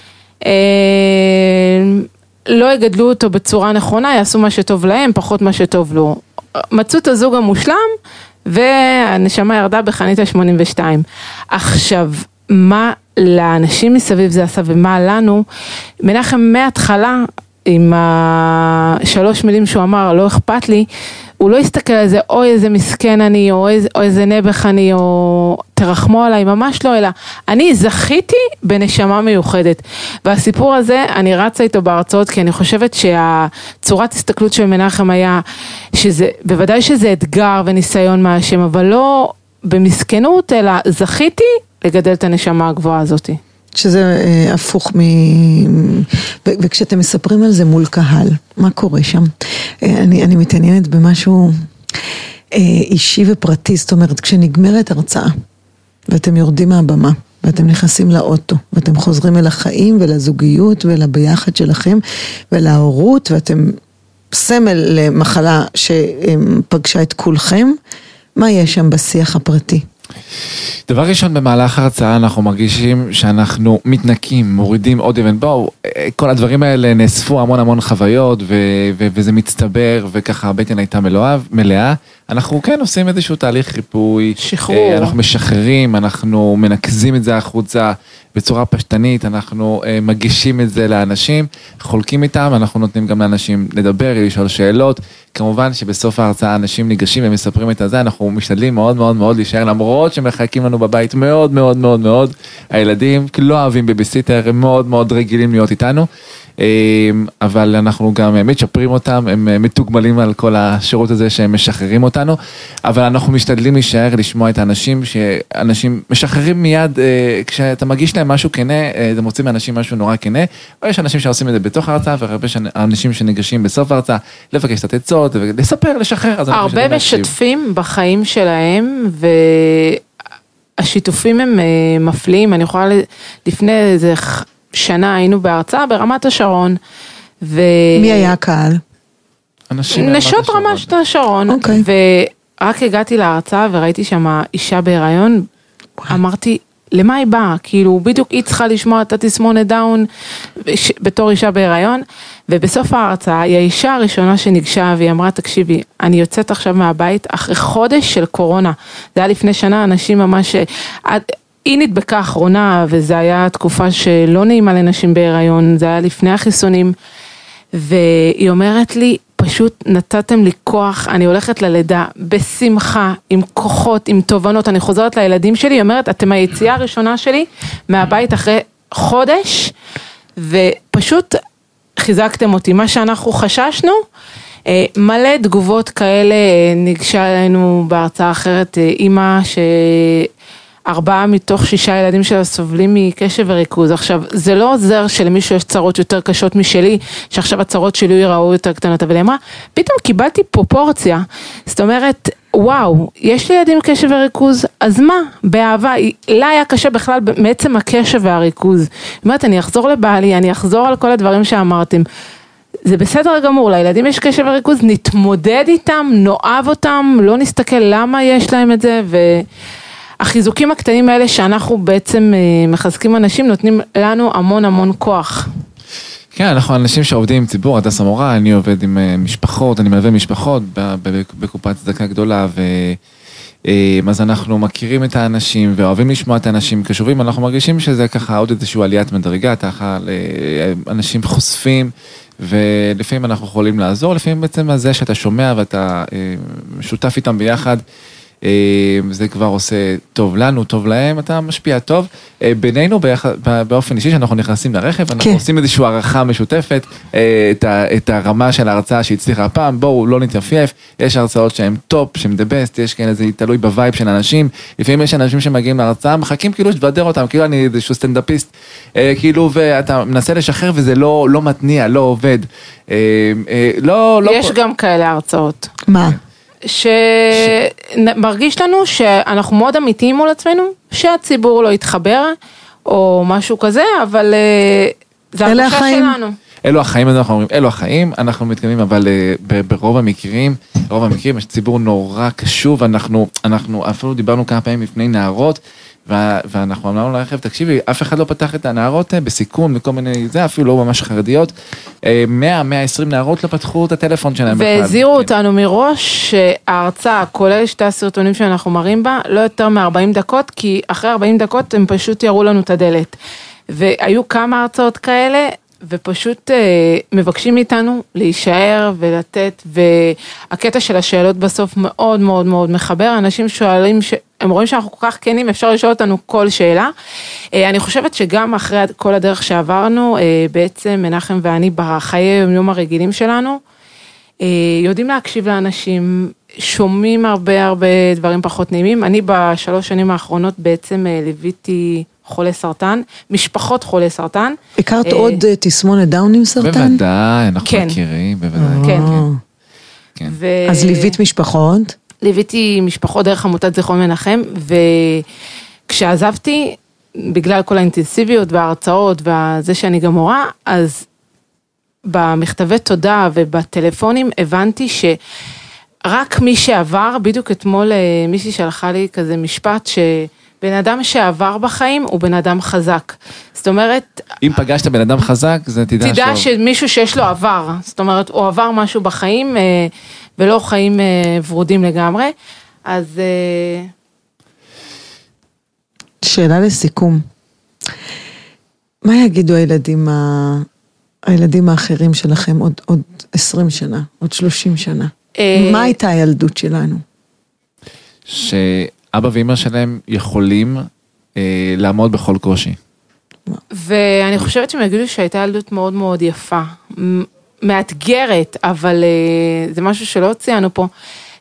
לא יגדלו אותו בצורה נכונה, יעשו מה שטוב להם, פחות מה שטוב לו. מצאו את הזוג המושלם, והנשמה ירדה בחנית ה-82. עכשיו, מה לאנשים מסביב זה עשה ומה לנו, מנחם מההתחלה, עם השלוש מילים שהוא אמר, לא אכפת לי, הוא לא הסתכל על זה, אוי איזה מסכן אני, או איזה, או איזה נעבך אני, או תרחמו עליי, ממש לא, אלא אני זכיתי בנשמה מיוחדת. והסיפור הזה, אני רצה איתו בהרצאות, כי אני חושבת שהצורת הסתכלות של מנחם היה, שזה, בוודאי שזה אתגר וניסיון מהשם, אבל לא במסכנות, אלא זכיתי לגדל את הנשמה הגבוהה הזאתי. שזה אה, הפוך מ... וכשאתם מספרים על זה מול קהל, מה קורה שם? אה, אני, אני מתעניינת במשהו אה, אישי ופרטי, זאת אומרת, כשנגמרת הרצאה, ואתם יורדים מהבמה, ואתם נכנסים לאוטו, ואתם חוזרים אל החיים ולזוגיות ולביחד שלכם ולהורות, ואתם סמל למחלה שפגשה את כולכם, מה יש שם בשיח הפרטי? דבר ראשון, במהלך ההרצאה אנחנו מרגישים שאנחנו מתנקים, מורידים עוד אבן. בואו, כל הדברים האלה נאספו המון המון חוויות, ו- ו- וזה מצטבר, וככה הבטן הייתה מלואה, מלאה. אנחנו כן עושים איזשהו תהליך ריפוי. שחרור. אה, אנחנו משחררים, אנחנו מנקזים את זה החוצה בצורה פשטנית, אנחנו אה, מגישים את זה לאנשים, חולקים איתם, אנחנו נותנים גם לאנשים לדבר, לשאול שאלות. כמובן שבסוף ההרצאה אנשים ניגשים ומספרים את הזה, אנחנו משתדלים מאוד מאוד מאוד להישאר, למרות שמחכים לנו בבית מאוד מאוד מאוד מאוד. הילדים לא אוהבים בייביסיטר, הם מאוד מאוד רגילים להיות איתנו. אה, אבל אנחנו גם אה, מצ'פרים אותם, הם אה, מתוגמלים על כל השירות הזה שהם משחררים אותנו, אבל אנחנו משתדלים להישאר, לשמוע את האנשים, שאנשים משחררים מיד, כשאתה מגיש להם משהו כנה, זה מוציא מאנשים משהו נורא כנה, או יש אנשים שעושים את זה בתוך ההרצאה, והרבה אנשים שניגשים בסוף ההרצאה, לבקש את העצות, לספר, לשחרר. הרבה. משתפים בחיים שלהם, והשיתופים הם אה, מפליאים, אני יכולה, לפני איזה שנה היינו בהרצאה ברמת השרון, ו... מי היה הקהל? אנשים נשות השרון. רמת השרון, אוקיי. ורק הגעתי להרצאה וראיתי שם אישה בהיריון, אמרתי, למה היא באה? כאילו, בדיוק היא צריכה לשמוע את התסמונת דאון ש- בתור אישה בהיריון, ובסוף ההרצאה היא האישה הראשונה שניגשה והיא אמרה, תקשיבי, אני יוצאת עכשיו מהבית אחרי חודש של קורונה. זה היה לפני שנה, אנשים ממש... היא נדבקה אחרונה, וזו הייתה תקופה שלא נעימה לנשים בהיריון, זה היה לפני החיסונים. והיא אומרת לי, פשוט נתתם לי כוח, אני הולכת ללידה בשמחה, עם כוחות, עם תובנות, אני חוזרת לילדים שלי, היא אומרת, אתם היציאה הראשונה שלי מהבית אחרי חודש, ופשוט חיזקתם אותי. מה שאנחנו חששנו, אה, מלא תגובות כאלה, אה, ניגשה אלינו בהרצאה אחרת אה, אימא ש... ארבעה מתוך שישה ילדים שלה סובלים מקשב וריכוז. עכשיו, זה לא עוזר שלמישהו יש צרות יותר קשות משלי, שעכשיו הצרות שלי ייראו יותר קטנות, אבל היא אמרה, פתאום קיבלתי פרופורציה. זאת אומרת, וואו, יש לי ילדים קשב וריכוז, אז מה, באהבה, לה היה קשה בכלל מעצם הקשב והריכוז. היא אומרת, אני אחזור לבעלי, אני אחזור על כל הדברים שאמרתם. זה בסדר גמור, לילדים יש קשב וריכוז, נתמודד איתם, נאהב אותם, לא נסתכל למה יש להם את זה, והחיזוקים הקטנים האלה שאנחנו בעצם אה, מחזקים אנשים, נותנים לנו המון המון כוח. כן, אנחנו אנשים שעובדים עם ציבור, הדס המורה, אני עובד עם אה, משפחות, אני מלווה משפחות בקופת צדקה גדולה. אה, אז אנחנו מכירים את האנשים ואוהבים לשמוע את האנשים קשובים, אנחנו מרגישים שזה ככה עוד איזושהי עליית מדרגה, ככה אנשים חושפים, ולפעמים אנחנו יכולים לעזור, לפעמים בעצם זה שאתה שומע ואתה שותף איתם ביחד. אה, זה כבר עושה טוב לנו, טוב להם, אתה משפיע טוב. אה, בינינו, באופן אישי, כשאנחנו נכנסים לרכב, אנחנו כן. עושים איזושהי הערכה משותפת, אה, את, ה, את הרמה של ההרצאה שהצליחה הפעם, בואו לא נתייפייף, יש הרצאות שהן top, שהן the best, יש כאלה, זה תלוי ב vibe של אנשים, לפעמים יש אנשים שמגיעים להרצאה, מחכים כאילו שתבדר אותם, כאילו אני איזשהו סטנדאפיסט, כאילו, ואתה מנסה לשחרר וזה לא, לא מתניע, לא עובד. לא, לא... יש גם כאלה הרצאות. מה? שמרגיש לנו שאנחנו מאוד אמיתיים מול עצמנו, שהציבור לא יתחבר, או משהו כזה, אבל אה, זה הרגשה. שלנו. אלו החיים, אנחנו אומרים, אלו החיים, אנחנו מתקדמים, אבל אה, ברוב המקרים, ברוב המקרים יש ציבור נורא קשוב, אנחנו, אנחנו אפילו דיברנו כמה פעמים לפני נערות, ואנחנו אמרנו לרכב, תקשיבי, אף אחד לא פתח את הנערות אה, בסיכון וכל מיני, זה אפילו לא ממש חרדיות, אה, 100, 120 נערות לא פתחו את הטלפון שלהם בכלל. והזהירו כן. אותנו מראש שההרצאה, כולל שתי הסרטונים שאנחנו מראים בה, לא יותר מ-40 דקות, כי אחרי 40 דקות הם פשוט יראו לנו את הדלת. והיו כמה הרצאות כאלה, ופשוט אה, מבקשים מאיתנו להישאר ולתת, והקטע של השאלות בסוף מאוד מאוד מאוד מחבר, אנשים שואלים, ש... הם רואים שאנחנו כל כך כנים, אפשר לשאול אותנו כל שאלה. אה, אני חושבת שגם אחרי כל הדרך שעברנו, אה, בעצם מנחם ואני בחיי היום הרגילים שלנו, אה, יודעים להקשיב לאנשים, שומעים הרבה הרבה דברים פחות נעימים. אני בשלוש שנים האחרונות בעצם ליוויתי חולי סרטן, משפחות חולי סרטן. הכרת עוד תסמונת דאון עם סרטן? בוודאי, אנחנו כן. מכירים, בוודאי. כן. אה. כן. ו... אז ליווית משפחות? ליוויתי משפחות דרך עמותת זיכרון מנחם, וכשעזבתי, בגלל כל האינטנסיביות וההרצאות וזה שאני גם מורה, אז במכתבי תודה ובטלפונים הבנתי שרק מי שעבר, בדיוק אתמול אה, מישהי שלחה לי כזה משפט שבן אדם שעבר בחיים הוא בן אדם חזק. זאת אומרת, אם פגשת בן אדם חזק, זה תדע תדע שהוא- שמישהו שיש לו עבר, זאת אומרת, הוא עבר משהו בחיים אה, ולא חיים אה, ורודים לגמרי, אז אה, שאלה לסיכום. מה יגידו הילדים, ה... הילדים האחרים שלכם עוד, עוד 20 שנה, עוד 30 שנה? אה, מה הייתה הילדות שלנו? שאבא ואמא שלהם יכולים אה, לעמוד בכל קושי. ואני חושבת שהם יגידו שהייתה ילדות מאוד מאוד יפה, מאתגרת, אבל אה, זה משהו שלא ציינו פה.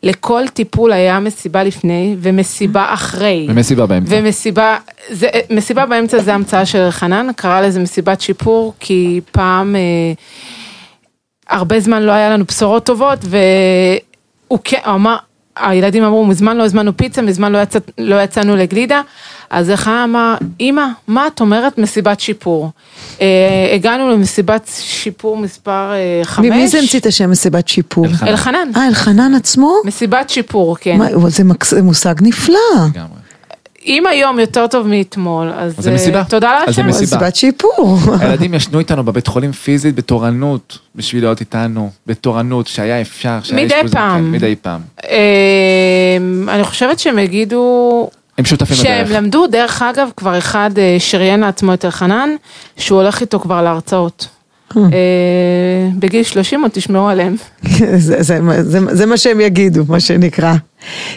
לכל טיפול היה מסיבה לפני ומסיבה אחרי. ומסיבה באמצע. ומסיבה, זה, מסיבה באמצע זה המצאה של חנן, קרא לזה מסיבת שיפור, כי פעם אה, הרבה זמן לא היה לנו בשורות טובות, והוא כן, הוא אמר, הילדים אמרו, מזמן לא הזמנו פיצה, מזמן לא, יצא, לא יצאנו לגלידה, אז חנן אמר, אמא, מה את אומרת מסיבת שיפור? אה, הגענו למסיבת שיפור מספר אה, חמש. מי זה המציא את השם מסיבת שיפור? אלחנן. אה, אלחנן עצמו? מסיבת שיפור, כן. מה, זה מקס- מושג נפלא. לגמרי. אם היום יותר טוב מאתמול, אז אז זה אה, מסיבה. תודה אז זה להשם. מסיבה. מסיבת שיפור. הילדים ישנו איתנו בבית חולים פיזית בתורנות, בשביל להיות איתנו, בתורנות, שהיה אפשר, שהיה מדי אשפוזים, פעם. כן, מדי פעם. אה, אני חושבת שהם יגידו, הם שותפים שהם לדרך. למדו, דרך אגב, כבר אחד אה, שריין לעצמו את אלחנן, שהוא הולך איתו כבר להרצאות. אה. אה, בגיל 30 עוד תשמעו עליהם. זה, זה, זה, זה מה שהם יגידו, מה שנקרא.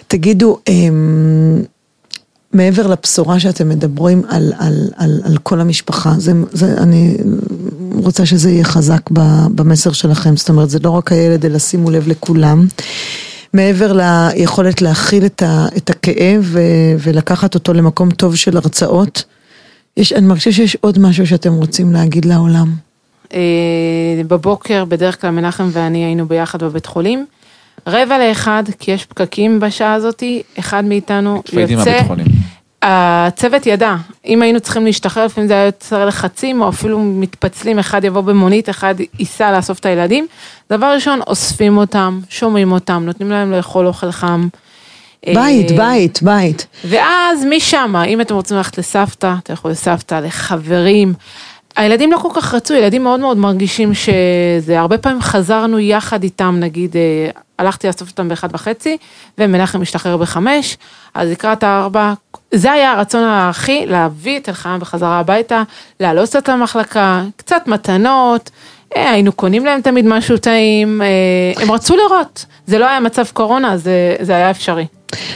תגידו, אמ, מעבר לבשורה שאתם מדברים על, על, על, על כל המשפחה, זה, זה, אני רוצה שזה יהיה חזק במסר שלכם, זאת אומרת, זה לא רק הילד, אלא שימו לב לכולם. מעבר ליכולת להכיל את, ה, את הכאב ו, ולקחת אותו למקום טוב של הרצאות, יש, אני מרגישה שיש עוד משהו שאתם רוצים להגיד לעולם. אה, בבוקר, בדרך כלל מנחם ואני היינו ביחד בבית חולים. רבע לאחד, כי יש פקקים בשעה הזאתי, אחד מאיתנו יוצא. הצוות ידע, אם היינו צריכים להשתחרר, לפעמים זה היה יוצר לחצים, או אפילו מתפצלים, אחד יבוא במונית, אחד ייסע לאסוף את הילדים. דבר ראשון, אוספים אותם, שומעים אותם, נותנים להם לאכול אוכל חם. בית, אה, בית, בית. ואז משם, אם אתם רוצים ללכת לסבתא, יכולים לסבתא, לחברים. הילדים לא כל כך רצו, ילדים מאוד מאוד מרגישים שזה, הרבה פעמים חזרנו יחד איתם, נגיד, אה, הלכתי לאסוף אותם באחד וחצי, ומנחם משתחרר בחמש, אז לקראת הארבע, זה היה הרצון הכי, להביא את אלחנן בחזרה הביתה, להעלות קצת למחלקה, קצת מתנות, אה, היינו קונים להם תמיד משהו טעים, אה, הם רצו לראות, זה לא היה מצב קורונה, זה, זה היה אפשרי.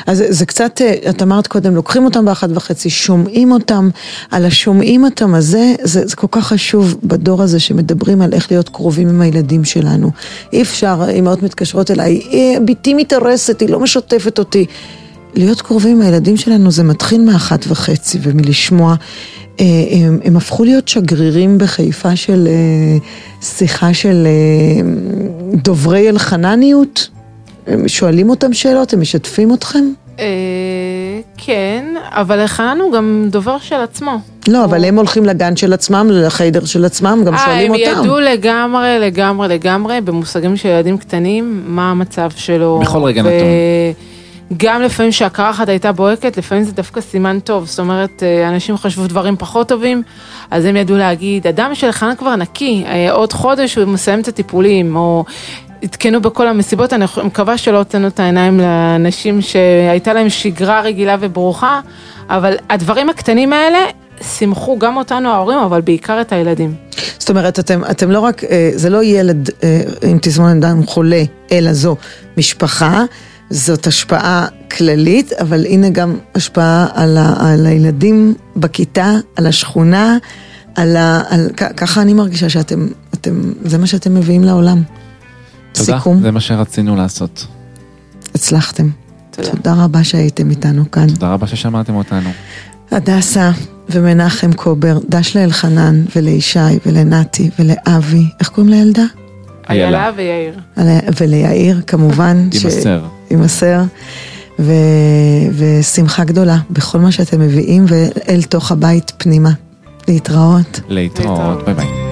אז זה, קצת, אה, את אמרת קודם, לוקחים אותם באחת וחצי, שומעים אותם, על השומעים אותם הזה, זה, זה כל כך חשוב בדור הזה שמדברים על איך להיות קרובים עם הילדים שלנו. אי אפשר, אמהות מתקשרות אליי, "אה, בתי מתארסת, היא לא משתפת אותי. להיות קרובים עם הילדים שלנו זה מתחיל מאחת וחצי ומלשמוע. אה, הם, הם הפכו להיות שגרירים בחיפה של שיחה של דוברי אלחנניות. הם שואלים אותם שאלות, הם משתפים אתכם? אה, כן, אבל אלחנן הוא גם דובר של עצמו. לא, אבל הם הולכים לגן של עצמם, לחיידר של עצמם, גם שואלים אותם. אה, הם ידעו לגמרי, לגמרי, לגמרי, במושגים של ילדים קטנים, מה המצב שלו. בכל רגע ו- נתון. גם לפעמים שהקרחת הייתה בוהקת, לפעמים זה דווקא סימן טוב. זאת אומרת, אה, אנשים חשבו דברים פחות טובים, אז הם ידעו להגיד, הדם של חנן כבר נקי, אה, עוד חודש הוא מסיים את הטיפולים, או... עדכנו בכל המסיבות, אני מקווה שלא הוצאנו את העיניים לאנשים שהייתה להם שגרה רגילה וברוכה, אבל הדברים הקטנים האלה שימחו גם אותנו ההורים, אבל בעיקר את הילדים. זאת אומרת, אתם, אתם לא רק, אה, זה לא ילד אה, עם תסמונת דם חולה, אלא זו משפחה, זאת השפעה כללית, אבל הנה גם השפעה על, ה, על הילדים בכיתה, על השכונה, על ה... על, ככה אני מרגישה שאתם, אתם, זה מה שאתם מביאים לעולם. תודה, סיכום, זה מה שרצינו לעשות. הצלחתם. תודה. תודה רבה שהייתם איתנו כאן. תודה רבה ששמעתם אותנו. הדסה ומנחם קובר, דשלה אלחנן ולישי ולנתי ולאבי, איך קוראים לילדה? איילה ויאיר. וליאיר כמובן. ש- יימסר. יימסר. ו... ושמחה גדולה בכל מה שאתם מביאים ואל תוך הבית פנימה. להתראות, להתראות. ביי ביי.